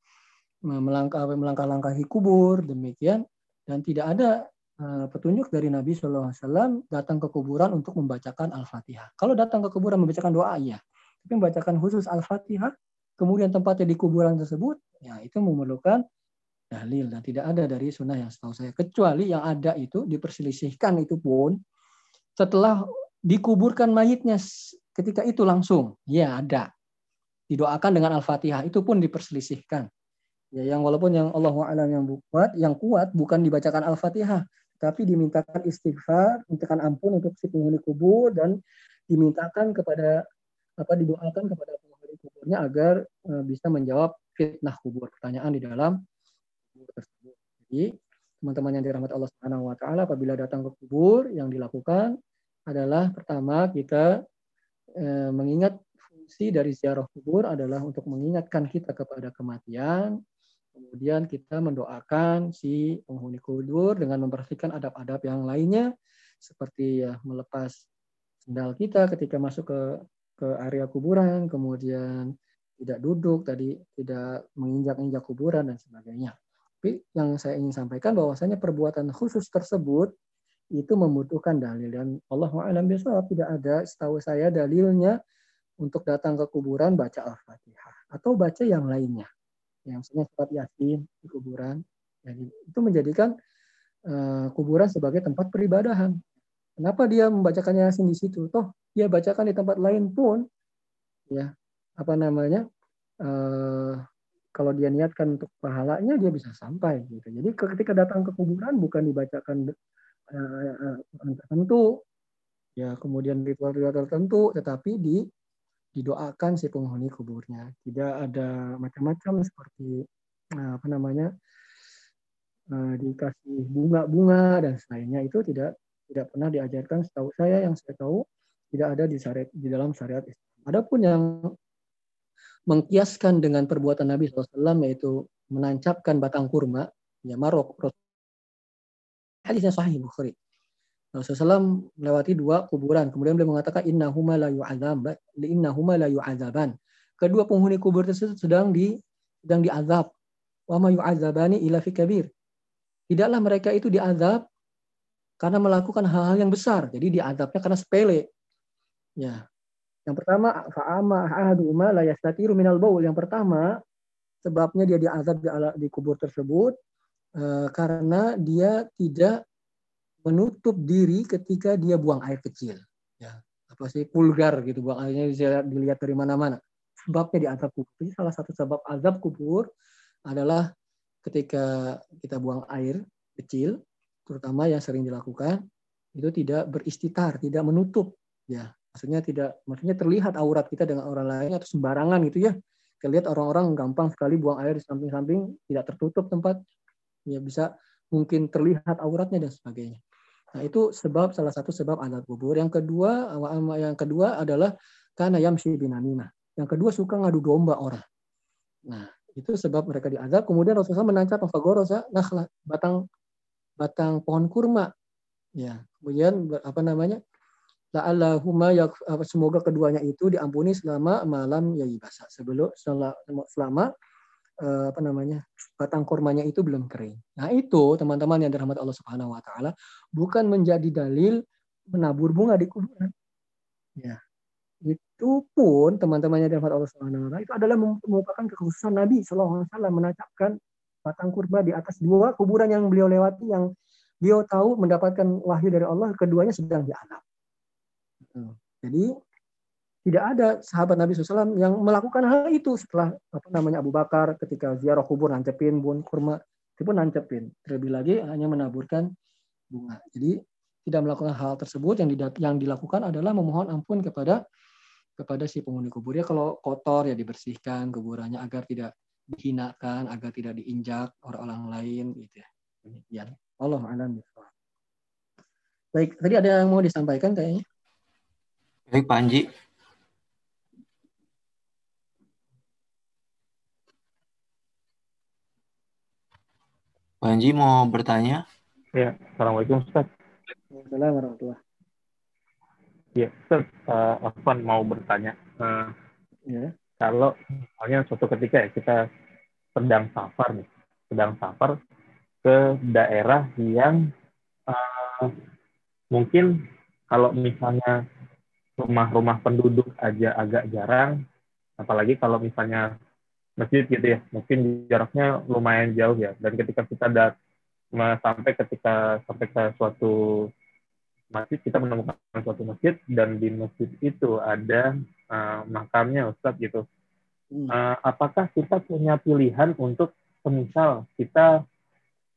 melangkah melangkah-langkahi kubur demikian dan tidak ada petunjuk dari Nabi Wasallam datang ke kuburan untuk membacakan Al-Fatihah. Kalau datang ke kuburan membacakan doa ya, tapi membacakan khusus Al-Fatihah, kemudian tempatnya di kuburan tersebut, ya itu memerlukan dalil dan tidak ada dari sunnah yang setahu saya. Kecuali yang ada itu diperselisihkan itu pun setelah dikuburkan mayitnya ketika itu langsung, ya ada. Didoakan dengan Al-Fatihah itu pun diperselisihkan. Ya, yang walaupun yang Allah alam yang kuat, yang kuat bukan dibacakan Al-Fatihah, tapi dimintakan istighfar, mintakan ampun untuk si penghuni kubur dan dimintakan kepada apa didoakan kepada penghuni kuburnya agar uh, bisa menjawab fitnah kubur pertanyaan di dalam kubur tersebut. Jadi teman-teman yang dirahmati Allah Subhanahu wa taala apabila datang ke kubur yang dilakukan adalah pertama kita eh, mengingat fungsi dari ziarah kubur adalah untuk mengingatkan kita kepada kematian. Kemudian kita mendoakan si penghuni kubur dengan memperhatikan adab-adab yang lainnya seperti ya melepas sendal kita ketika masuk ke ke area kuburan, kemudian tidak duduk tadi, tidak menginjak-injak kuburan dan sebagainya. Tapi yang saya ingin sampaikan bahwasanya perbuatan khusus tersebut itu membutuhkan dalil dan Allah alam biasa tidak ada setahu saya dalilnya untuk datang ke kuburan baca Al-Fatihah atau baca yang lainnya. Yang misalnya surat Yasin di kuburan. Jadi itu menjadikan uh, kuburan sebagai tempat peribadahan. Kenapa dia membacakan Yasin di situ? Toh dia bacakan di tempat lain pun ya apa namanya uh, kalau dia niatkan untuk pahalanya dia bisa sampai gitu. Jadi ketika datang ke kuburan bukan dibacakan uh, tertentu ya kemudian ritual-ritual tertentu tetapi di didoakan si penghuni kuburnya. Tidak ada macam-macam seperti uh, apa namanya uh, dikasih bunga-bunga dan selainnya itu tidak tidak pernah diajarkan setahu saya yang saya tahu tidak ada di syariat di dalam syariat Islam. Adapun yang mengkiaskan dengan perbuatan Nabi SAW yaitu menancapkan batang kurma, ya marok. Hadisnya sahih Bukhari. Rasulullah SAW melewati dua kuburan. Kemudian beliau mengatakan inna huma la inna huma la yu'adzaban. Kedua penghuni kubur tersebut sedang di sedang diazab. Wa ma yu'adzabani ila fi kabir. Tidaklah mereka itu diazab karena melakukan hal-hal yang besar. Jadi diazabnya karena sepele. Ya, yang pertama, fa'ama ahaduma la yastatiru minal baul. Yang pertama, sebabnya dia diazab di, di kubur tersebut uh, karena dia tidak menutup diri ketika dia buang air kecil. Ya, apa sih vulgar gitu buang airnya bisa dilihat dari mana-mana. Sebabnya diazab kubur. Jadi salah satu sebab azab kubur adalah ketika kita buang air kecil, terutama yang sering dilakukan, itu tidak beristitar, tidak menutup. Ya, maksudnya tidak maksudnya terlihat aurat kita dengan orang lain atau sembarangan gitu ya kita lihat orang-orang gampang sekali buang air di samping-samping tidak tertutup tempat ya bisa mungkin terlihat auratnya dan sebagainya nah itu sebab salah satu sebab adat kubur yang kedua yang kedua adalah karena yamsi binamimah. Yang kedua suka ngadu domba orang. Nah itu sebab mereka diazab. Kemudian Rasulullah menancap fagorosa nah batang batang pohon kurma. Ya kemudian apa namanya? La'allahuma semoga keduanya itu diampuni selama malam ya basah sebelum selama eh, apa namanya batang kormanya itu belum kering. Nah itu teman-teman yang dirahmati Allah Subhanahu Wa Taala bukan menjadi dalil menabur bunga di kuburan. Ya itu pun teman-teman yang dirahmati Allah Subhanahu Wa Taala itu adalah merupakan kekhususan Nabi Shallallahu Alaihi Wasallam menancapkan batang kurma di atas dua kuburan yang beliau lewati yang beliau tahu mendapatkan wahyu dari Allah keduanya sedang dianap. Jadi tidak ada sahabat Nabi SAW yang melakukan hal itu setelah apa namanya Abu Bakar ketika ziarah kubur nancepin bun kurma itu pun nancepin. Terlebih lagi hanya menaburkan bunga. Jadi tidak melakukan hal tersebut yang yang dilakukan adalah memohon ampun kepada kepada si penghuni kubur. Ya kalau kotor ya dibersihkan kuburannya agar tidak dihinakan agar tidak diinjak orang-orang lain gitu ya. Demikian. Allah alam baik tadi ada yang mau disampaikan kayaknya? Baik, Pak Anji. Pak Anji mau bertanya? Ya, Assalamualaikum Ustaz. Assalamualaikum warahmatullahi Ya, Ustaz, uh, Afan mau bertanya. Uh, ya. Kalau misalnya suatu ketika ya kita sedang safar nih, sedang safar ke daerah yang uh, mungkin kalau misalnya rumah-rumah penduduk aja agak jarang, apalagi kalau misalnya masjid gitu ya, mungkin jaraknya lumayan jauh ya. Dan ketika kita dat sampai ketika sampai ke suatu masjid, kita menemukan suatu masjid dan di masjid itu ada uh, makamnya Ustadz gitu. Uh, apakah kita punya pilihan untuk semisal kita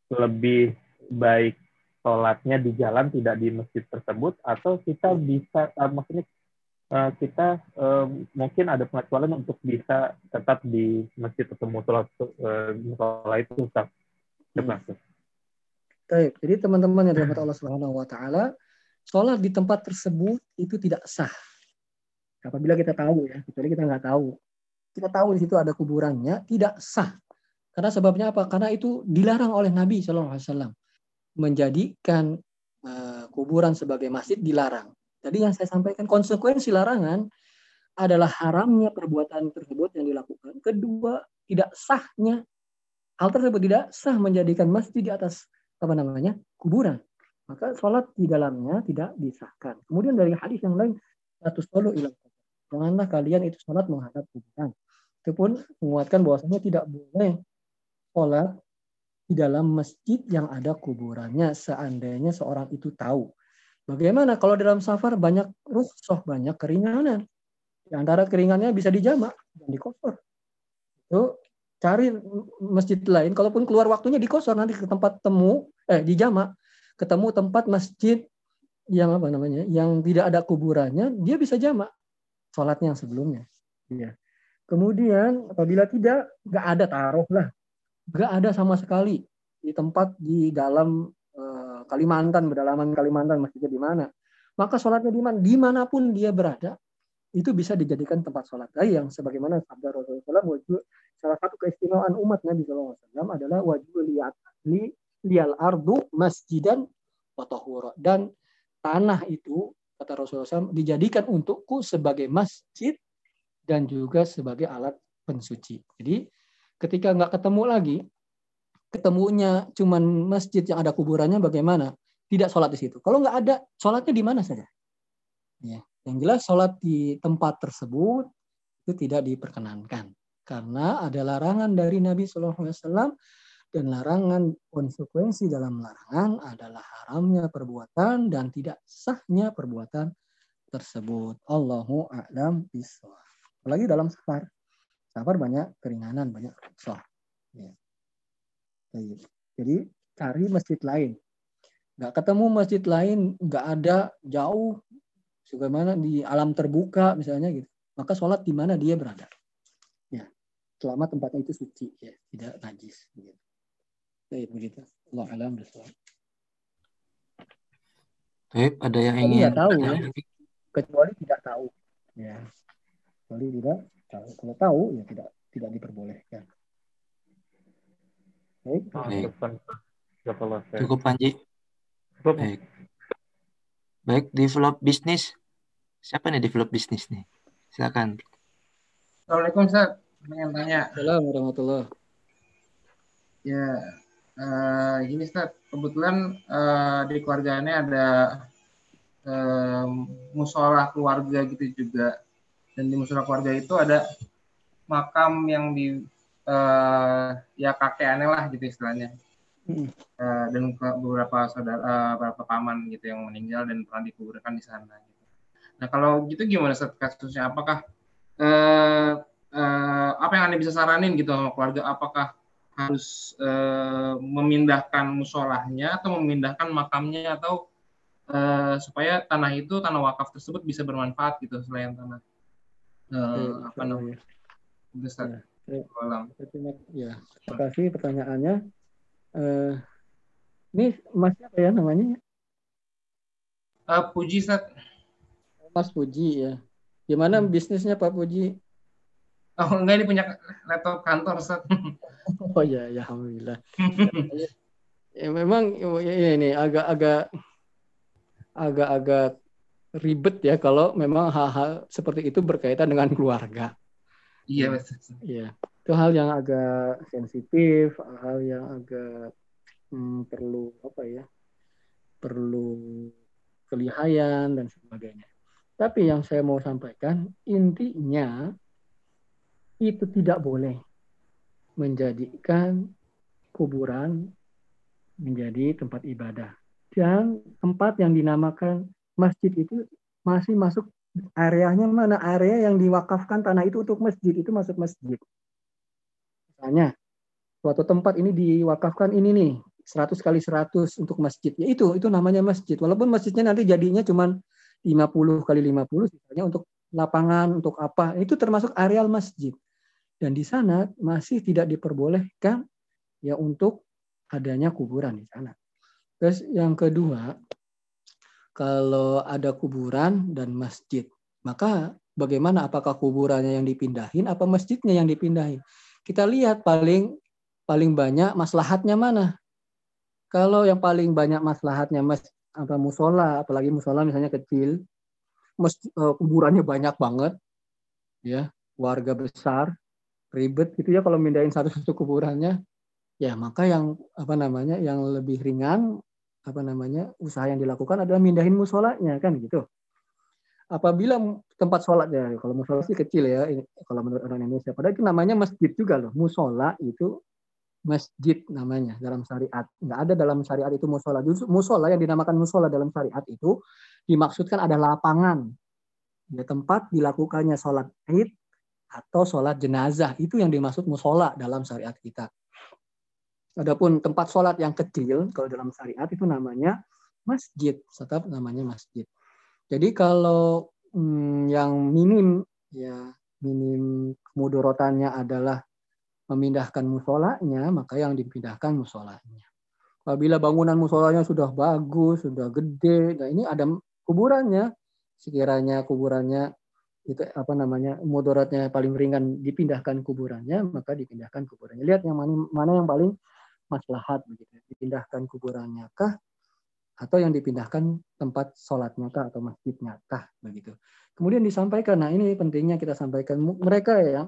lebih baik sholatnya di jalan tidak di masjid tersebut atau kita bisa uh, maksudnya uh, kita uh, mungkin ada pengecualian untuk bisa tetap di masjid atau musola uh, itu Ustaz. Hmm. Baik, jadi teman-teman yang dirahmati Allah Subhanahu wa taala, sholat di tempat tersebut itu tidak sah. Apabila kita tahu ya, kecuali kita nggak tahu. Kita tahu di situ ada kuburannya, tidak sah. Karena sebabnya apa? Karena itu dilarang oleh Nabi Shallallahu Alaihi Wasallam menjadikan uh, kuburan sebagai masjid dilarang. Jadi yang saya sampaikan konsekuensi larangan adalah haramnya perbuatan tersebut yang dilakukan. Kedua, tidak sahnya hal tersebut tidak sah menjadikan masjid di atas apa namanya kuburan. Maka sholat di dalamnya tidak disahkan. Kemudian dari hadis yang lain, satu solo ilang. Janganlah kalian itu sholat menghadap kuburan. Itu pun menguatkan bahwasanya tidak boleh sholat di dalam masjid yang ada kuburannya seandainya seorang itu tahu. Bagaimana kalau dalam safar banyak rukhsah, banyak keringanan. Di antara keringannya bisa dijamak dan dikosor. Itu cari masjid lain, kalaupun keluar waktunya dikosor nanti ke tempat temu, eh di jamak, ketemu tempat masjid yang apa namanya, yang tidak ada kuburannya, dia bisa jamak sholatnya yang sebelumnya. Iya. Kemudian apabila tidak, nggak ada taruh lah Gak ada sama sekali di tempat di dalam Kalimantan, berdalaman Kalimantan, masjidnya di mana. Maka sholatnya di mana? Di mana pun dia berada, itu bisa dijadikan tempat sholat. Nah, yang sebagaimana sabda Rasulullah SAW, salah satu keistimewaan umat Nabi SAW adalah wajib liat li lial ardu masjidan watahura. Dan tanah itu, kata Rasulullah SAW, dijadikan untukku sebagai masjid dan juga sebagai alat pensuci. Jadi ketika nggak ketemu lagi, ketemunya cuman masjid yang ada kuburannya bagaimana? Tidak sholat di situ. Kalau nggak ada, sholatnya di mana saja? Ya, yang jelas sholat di tempat tersebut itu tidak diperkenankan karena ada larangan dari Nabi Shallallahu Alaihi Wasallam dan larangan konsekuensi dalam larangan adalah haramnya perbuatan dan tidak sahnya perbuatan tersebut. Allahu a'lam bishawab. Apalagi dalam safar. Safar banyak keringanan, banyak rukhsah. Ya. Jadi cari masjid lain. Nggak ketemu masjid lain, nggak ada jauh, sebagaimana di alam terbuka misalnya gitu. Maka sholat di mana dia berada. Ya, selama tempatnya itu suci, ya, tidak najis. Gitu. Baik, begitu. Allah alam Baik, ada yang ingin tahu ya. Kecuali tidak tahu. Ya. Kecuali tidak tahu. Kalau tahu ya tidak tidak diperbolehkan. Baik. Baik. Cukup Panji. Cukup. Baik. Baik, develop bisnis. Siapa nih develop bisnis nih? Silakan. Assalamualaikum Ustaz. Pengen tanya. Assalamualaikum warahmatullahi Ya, uh, ini Ustaz. Kebetulan uh, di keluarganya ada uh, musola keluarga gitu juga dan di musola keluarga itu ada makam yang di uh, ya kakek aneh lah gitu istilahnya hmm. uh, dan beberapa saudara uh, beberapa paman gitu yang meninggal dan pernah dikuburkan di sana gitu. nah kalau gitu gimana saat kasusnya apakah uh, uh, apa yang anda bisa saranin gitu sama keluarga apakah harus uh, memindahkan musolahnya atau memindahkan makamnya atau uh, supaya tanah itu tanah wakaf tersebut bisa bermanfaat gitu selain tanah uh, apa namanya ya. Ya terima kasih pertanyaannya. Uh, ini mas apa ya namanya? Uh, Puji Sat. Mas Puji ya. Gimana hmm. bisnisnya Pak Puji? Oh enggak ini punya laptop kantor Sat. Oh ya ya alhamdulillah. Ya, ya, memang ya, ini agak-agak agak-agak ribet ya kalau memang hal-hal seperti itu berkaitan dengan keluarga. Iya, Iya, itu hal yang agak sensitif, hal yang agak hmm, perlu apa ya, perlu kelihayan dan sebagainya. Tapi yang saya mau sampaikan intinya itu tidak boleh menjadikan kuburan menjadi tempat ibadah. Dan tempat yang dinamakan masjid itu masih masuk areanya mana? Area yang diwakafkan tanah itu untuk masjid. Itu masuk masjid. Misalnya suatu tempat ini diwakafkan ini nih 100 kali 100 untuk masjid. Ya itu itu namanya masjid. Walaupun masjidnya nanti jadinya cuma 50 kali 50 misalnya untuk lapangan untuk apa. Itu termasuk areal masjid. Dan di sana masih tidak diperbolehkan ya untuk adanya kuburan di sana. Terus yang kedua kalau ada kuburan dan masjid, maka bagaimana apakah kuburannya yang dipindahin apa masjidnya yang dipindahin? Kita lihat paling paling banyak maslahatnya mana? Kalau yang paling banyak maslahatnya mas apa musola, apalagi musola misalnya kecil, masjid, uh, kuburannya banyak banget, ya warga besar, ribet gitu ya kalau mindahin satu-satu kuburannya, ya maka yang apa namanya yang lebih ringan apa namanya usaha yang dilakukan adalah mindahin musolanya kan gitu. Apabila tempat sholat ya kalau musola sih kecil ya kalau menurut orang Indonesia, padahal itu namanya masjid juga loh. Musola itu masjid namanya dalam syariat. Nggak ada dalam syariat itu musola. Justru musola yang dinamakan musola dalam syariat itu dimaksudkan ada lapangan, ya tempat dilakukannya sholat id atau sholat jenazah itu yang dimaksud musola dalam syariat kita. Adapun tempat sholat yang kecil, kalau dalam syariat itu namanya masjid, tetap namanya masjid. Jadi kalau hmm, yang minim, ya minim kemudorotannya adalah memindahkan musolanya, maka yang dipindahkan musolanya. Apabila bangunan musolanya sudah bagus, sudah gede, nah ini ada kuburannya, sekiranya kuburannya itu apa namanya mudaratnya paling ringan dipindahkan kuburannya maka dipindahkan kuburannya lihat yang mana yang paling maslahat begitu dipindahkan kuburannya kah? Atau yang dipindahkan tempat sholatnya kah atau masjidnya kah? Begitu. Kemudian disampaikan nah ini pentingnya kita sampaikan. Mereka ya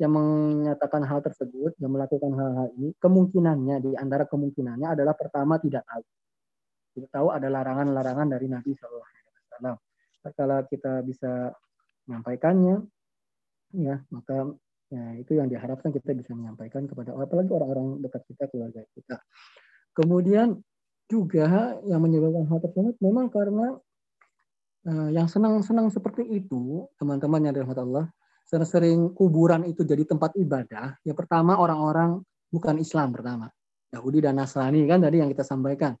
yang menyatakan hal tersebut yang melakukan hal-hal ini kemungkinannya di antara kemungkinannya adalah pertama tidak tahu. Tidak tahu ada larangan-larangan dari Nabi Shallallahu Alaihi Wasallam. Kalau kita bisa menyampaikannya ya maka Ya, itu yang diharapkan kita bisa menyampaikan kepada apalagi orang-orang dekat kita, keluarga kita. Kemudian juga yang menyebabkan hal tersebut memang karena uh, yang senang-senang seperti itu, teman-teman yang dirahmati Allah, sering-sering kuburan itu jadi tempat ibadah. Yang pertama orang-orang bukan Islam pertama, Yahudi dan Nasrani kan tadi yang kita sampaikan.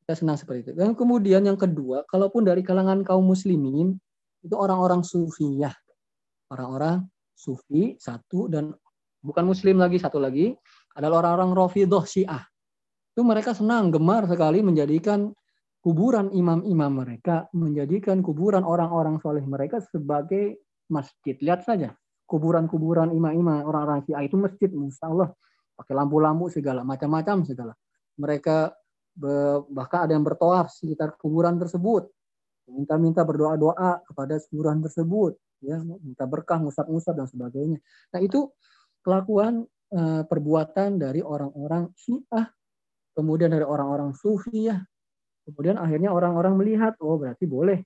Kita senang seperti itu. Dan kemudian yang kedua, kalaupun dari kalangan kaum muslimin itu orang-orang sufiyah, orang-orang Sufi satu dan bukan Muslim lagi satu lagi adalah orang-orang Rafidah Syiah. Itu mereka senang gemar sekali menjadikan kuburan imam-imam mereka, menjadikan kuburan orang-orang soleh mereka sebagai masjid. Lihat saja kuburan-kuburan imam-imam orang-orang Syiah itu masjid, Masya Allah pakai lampu-lampu segala macam-macam segala. Mereka bahkan ada yang bertoaf sekitar kuburan tersebut, minta-minta berdoa-doa kepada kuburan tersebut ya minta berkah, musab-musab dan sebagainya. Nah itu kelakuan uh, perbuatan dari orang-orang Syiah, kemudian dari orang-orang Sufi ya, kemudian akhirnya orang-orang melihat oh berarti boleh,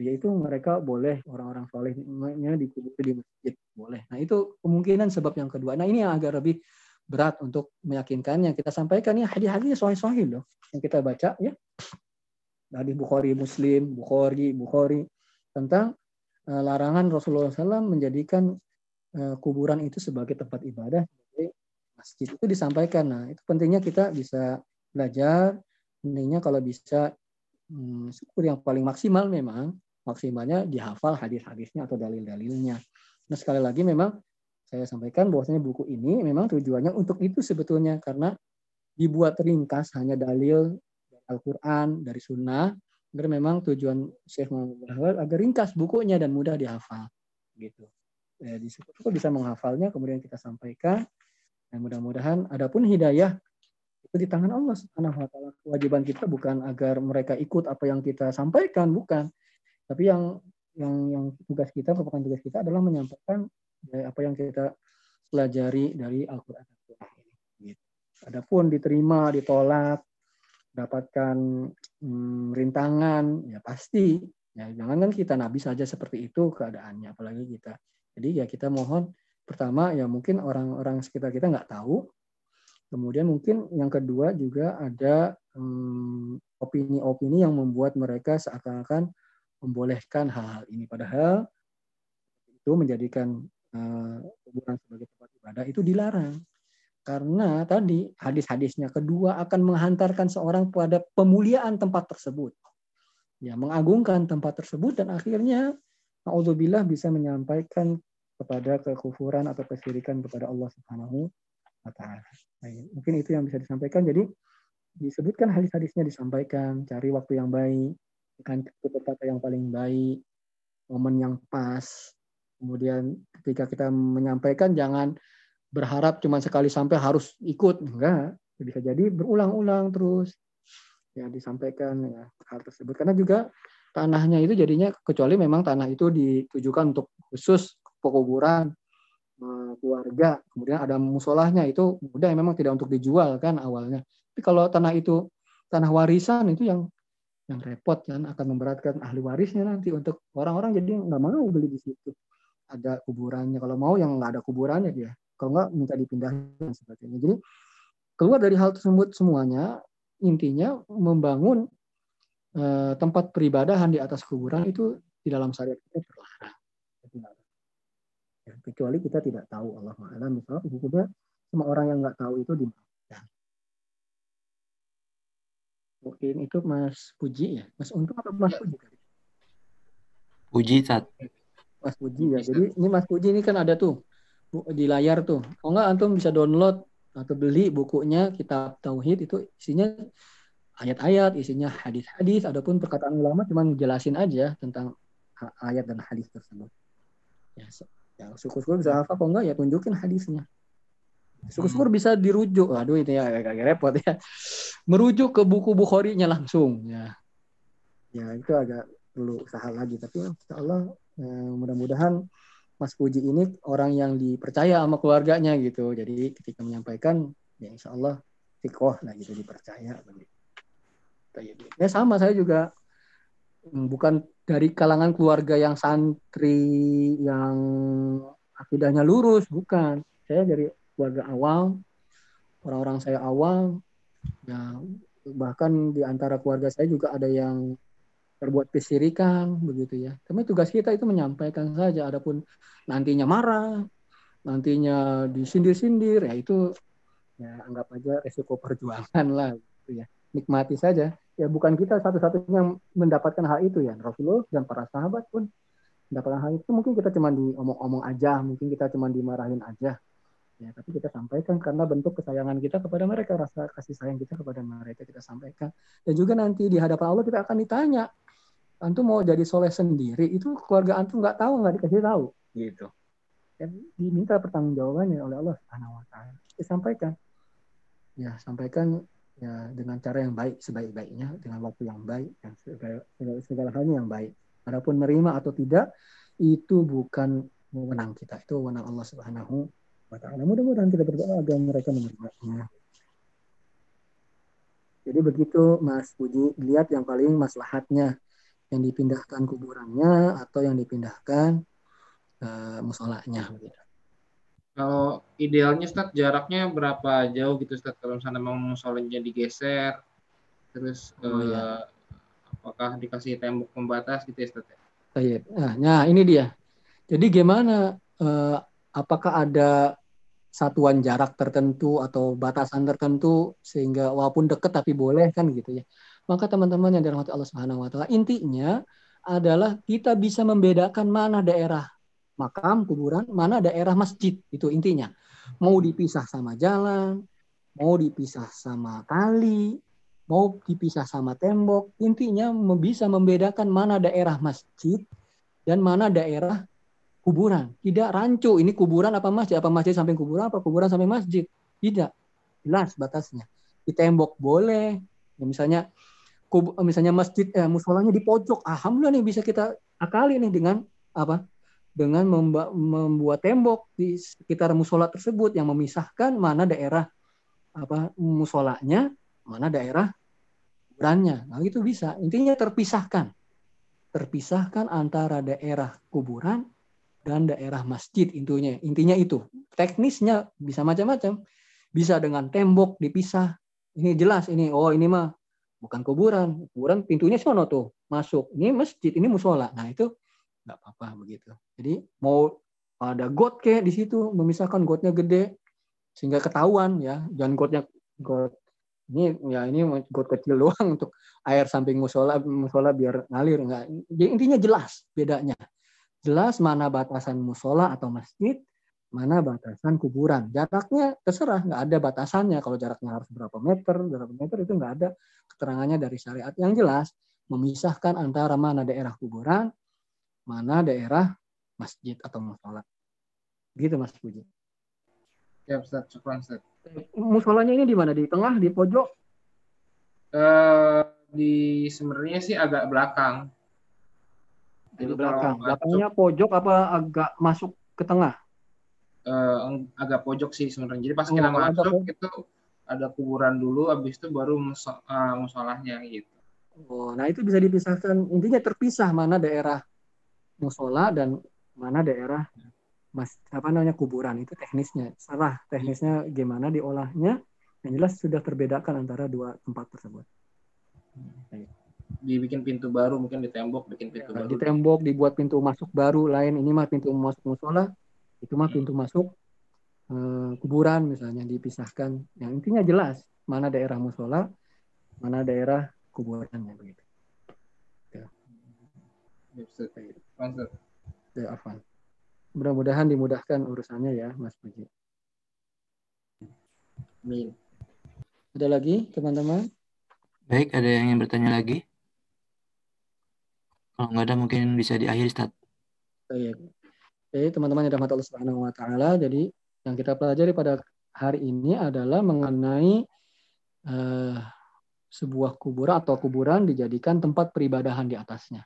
yaitu mereka boleh orang-orang solehnya dikubur di masjid boleh. Nah itu kemungkinan sebab yang kedua. Nah ini yang agak lebih berat untuk meyakinkan yang kita sampaikan ya hadis-hadisnya sahih-sahih loh yang kita baca ya dari Bukhari Muslim Bukhari Bukhari tentang Eh, larangan Rasulullah SAW menjadikan eh, kuburan itu sebagai tempat ibadah masjid itu disampaikan. Nah itu pentingnya kita bisa belajar, pentingnya kalau bisa hmm, syukur yang paling maksimal memang maksimalnya dihafal hadis-hadisnya atau dalil-dalilnya. Nah sekali lagi memang saya sampaikan bahwasanya buku ini memang tujuannya untuk itu sebetulnya karena dibuat ringkas hanya dalil Al-Quran dari Sunnah agar memang tujuan Syekh Muhammad Bahwal agar ringkas bukunya dan mudah dihafal gitu. Ya, di bisa menghafalnya kemudian kita sampaikan dan mudah-mudahan adapun hidayah itu di tangan Allah Subhanahu wa taala. Kewajiban kita bukan agar mereka ikut apa yang kita sampaikan, bukan. Tapi yang yang yang tugas kita merupakan tugas kita adalah menyampaikan ya, apa yang kita pelajari dari Al-Qur'an. Gitu. Adapun diterima, ditolak, dapatkan hmm, rintangan ya pasti. Ya jangan kan kita nabi saja seperti itu keadaannya apalagi kita. Jadi ya kita mohon pertama ya mungkin orang-orang sekitar kita nggak tahu. Kemudian mungkin yang kedua juga ada hmm, opini-opini hmm, yang membuat mereka seakan-akan membolehkan hal-hal ini. Padahal itu menjadikan uh, sebagai tempat ibadah itu dilarang karena tadi hadis-hadisnya kedua akan menghantarkan seorang pada pemuliaan tempat tersebut. Ya, mengagungkan tempat tersebut dan akhirnya naudzubillah bisa menyampaikan kepada kekufuran atau kesyirikan kepada Allah Subhanahu wa taala. Mungkin itu yang bisa disampaikan. Jadi disebutkan hadis-hadisnya disampaikan, cari waktu yang baik, kata-kata yang paling baik, momen yang pas. Kemudian ketika kita menyampaikan jangan berharap cuma sekali sampai harus ikut, enggak. Bisa jadi berulang-ulang terus ya disampaikan ya, hal tersebut. Karena juga tanahnya itu jadinya kecuali memang tanah itu ditujukan untuk khusus pekuburan eh, keluarga, kemudian ada musolahnya itu udah memang tidak untuk dijual kan awalnya. Tapi kalau tanah itu tanah warisan itu yang yang repot kan akan memberatkan ahli warisnya nanti untuk orang-orang jadi nggak mau beli di situ ada kuburannya kalau mau yang nggak ada kuburannya dia kalau nggak minta dipindahkan sebagainya. Jadi keluar dari hal tersebut semuanya intinya membangun eh, tempat peribadahan di atas kuburan itu di dalam syariat kita terlarang. Ya, kecuali kita tidak tahu Allah Maha misalnya hukumnya semua orang yang nggak tahu itu di mungkin itu Mas Puji ya? Mas Untung atau Mas. Puji? Puji saat Mas Puji ya. Jadi ini Mas Puji ini kan ada tuh di layar tuh kalau nggak antum bisa download atau beli bukunya kitab tauhid itu isinya ayat-ayat isinya hadis-hadis adapun perkataan ulama cuma jelasin aja tentang ayat dan hadis tersebut ya, ya syukur-syukur bisa apa kok enggak ya tunjukin hadisnya Syukur-syukur bisa dirujuk. Aduh itu ya agak repot ya. Merujuk ke buku Bukhari-nya langsung ya. Ya itu agak perlu usaha lagi tapi insya Allah eh, mudah-mudahan Mas Puji ini orang yang dipercaya sama keluarganya gitu. Jadi ketika menyampaikan ya insya Allah tikoh lah gitu dipercaya. Ya sama saya juga hmm, bukan dari kalangan keluarga yang santri yang akidahnya lurus bukan. Saya dari keluarga awam, orang-orang saya awam, ya bahkan di antara keluarga saya juga ada yang terbuat kesirikan begitu ya. Tapi tugas kita itu menyampaikan saja. Adapun nantinya marah, nantinya disindir-sindir, ya itu ya anggap aja resiko perjuangan lah gitu ya. Nikmati saja. Ya bukan kita satu-satunya mendapatkan hal itu ya. Rasulullah dan para sahabat pun mendapatkan hal itu. Mungkin kita cuma diomong-omong aja, mungkin kita cuma dimarahin aja ya tapi kita sampaikan karena bentuk kesayangan kita kepada mereka rasa kasih sayang kita kepada mereka kita sampaikan dan juga nanti di hadapan Allah kita akan ditanya antum mau jadi soleh sendiri itu keluarga antum nggak tahu nggak dikasih tahu. Gitu. Dan diminta pertanggungjawabannya oleh Allah Subhanahu Wa Taala. Disampaikan ya sampaikan ya dengan cara yang baik sebaik-baiknya dengan waktu yang baik dan segala, segala, segala halnya yang baik. Adapun menerima atau tidak itu bukan wewenang kita itu wewenang Allah Subhanahu wa ta'ala. Mudah-mudahan kita berdoa agar mereka menerimanya. Jadi begitu Mas Puji, lihat yang paling maslahatnya yang dipindahkan kuburannya atau yang dipindahkan uh, musolanya. Kalau idealnya Ustaz jaraknya berapa jauh gitu Ustaz kalau misalnya mau musolanya digeser terus oh, uh, ya. apakah dikasih tembok pembatas gitu ya Ustaz? Nah, nah ini dia. Jadi gimana uh, apakah ada satuan jarak tertentu atau batasan tertentu sehingga walaupun dekat tapi boleh kan gitu ya. Maka teman-teman yang dirahmati Allah Subhanahu wa taala intinya adalah kita bisa membedakan mana daerah makam kuburan, mana daerah masjid itu intinya. Mau dipisah sama jalan, mau dipisah sama kali, mau dipisah sama tembok, intinya bisa membedakan mana daerah masjid dan mana daerah kuburan. Tidak rancu, ini kuburan apa masjid, apa masjid samping kuburan, apa kuburan sampai masjid. Tidak. Jelas batasnya. Di tembok boleh. Ya, misalnya kub, misalnya masjid eh, musolanya di pojok. Alhamdulillah nih bisa kita akali nih dengan apa? Dengan membuat tembok di sekitar musola tersebut yang memisahkan mana daerah apa musolanya, mana daerah kuburannya. Nah, itu bisa. Intinya terpisahkan. Terpisahkan antara daerah kuburan dan daerah masjid intinya intinya itu teknisnya bisa macam-macam bisa dengan tembok dipisah ini jelas ini oh ini mah bukan kuburan. Kuburan pintunya sono tuh. Masuk. Ini masjid. Ini musola. Nah itu nggak apa-apa begitu. Jadi mau ada got kayak di situ memisahkan gotnya gede sehingga ketahuan ya. Jangan gotnya got. Ini ya ini got kecil doang untuk air samping musola musola biar ngalir. Nggak. Jadi intinya jelas bedanya. Jelas mana batasan musola atau masjid, mana batasan kuburan. Jaraknya terserah, nggak ada batasannya. Kalau jaraknya harus berapa meter, berapa meter itu nggak ada keterangannya dari syariat. Yang jelas memisahkan antara mana daerah kuburan, mana daerah masjid atau musola. Gitu Mas Puji. Ya Ustaz, syukur Ustaz. Musolanya ini di mana? Di tengah, di pojok? Uh, di sebenarnya sih agak belakang. Di belakang. Belakangnya pojok apa agak masuk ke tengah? Uh, agak pojok sih sebenarnya. Jadi pas oh, kita masuk itu ada kuburan dulu, habis itu baru uh, musolahnya gitu. Oh, nah itu bisa dipisahkan. Intinya terpisah mana daerah musola dan mana daerah mas apa namanya kuburan. Itu teknisnya. Salah teknisnya gimana diolahnya. Yang jelas sudah terbedakan antara dua tempat tersebut. Dibikin pintu baru mungkin di tembok bikin pintu ya, baru. di tembok dibuat pintu masuk baru lain. Ini mah pintu masuk musola itu mah pintu masuk eh, kuburan misalnya dipisahkan yang intinya jelas mana daerah musola mana daerah kuburannya begitu ya. Ya, Afan. Mudah-mudahan dimudahkan urusannya ya, Mas Puji. Amin. Ada lagi, teman-teman? Baik, ada yang ingin bertanya lagi? Kalau nggak ada, mungkin bisa diakhiri, Ustaz. Baik. Oke, teman-teman yang rahmat Allah Subhanahu wa taala. Jadi yang kita pelajari pada hari ini adalah mengenai uh, sebuah kuburan atau kuburan dijadikan tempat peribadahan di atasnya.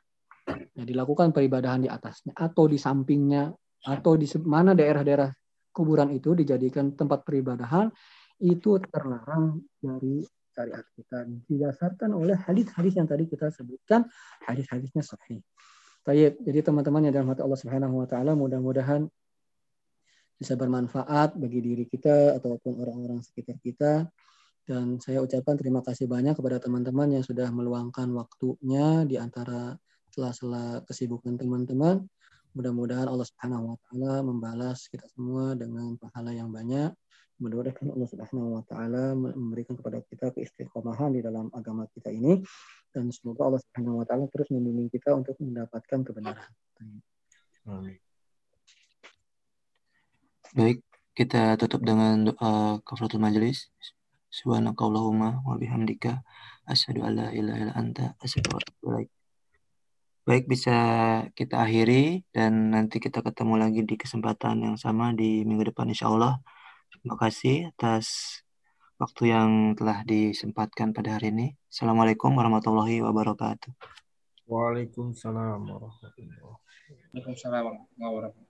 Ya, dilakukan peribadahan di atasnya atau di sampingnya atau di mana daerah-daerah kuburan itu dijadikan tempat peribadahan itu terlarang dari syariat kita didasarkan oleh hadis-hadis yang tadi kita sebutkan hadis-hadisnya sahih. Baik, jadi teman-teman yang dalam hati Allah Subhanahu wa taala mudah-mudahan bisa bermanfaat bagi diri kita ataupun orang-orang sekitar kita. Dan saya ucapkan terima kasih banyak kepada teman-teman yang sudah meluangkan waktunya di antara sela-sela kesibukan teman-teman. Mudah-mudahan Allah Subhanahu wa taala membalas kita semua dengan pahala yang banyak. Mudah-mudahan Allah Subhanahu wa taala memberikan kepada kita keistiqomahan di dalam agama kita ini dan semoga Allah Subhanahu wa taala terus membimbing kita untuk mendapatkan kebenaran. Baik, kita tutup dengan doa kafaratul majelis. Subhanakallahumma wa bihamdika asyhadu an la ilaha illa anta an Baik, bisa kita akhiri dan nanti kita ketemu lagi di kesempatan yang sama di minggu depan insya Allah. Terima kasih atas waktu yang telah disempatkan pada hari ini. Assalamualaikum warahmatullahi wabarakatuh. Waalaikumsalam warahmatullahi wabarakatuh. Waalaikumsalam warahmatullahi wabarakatuh.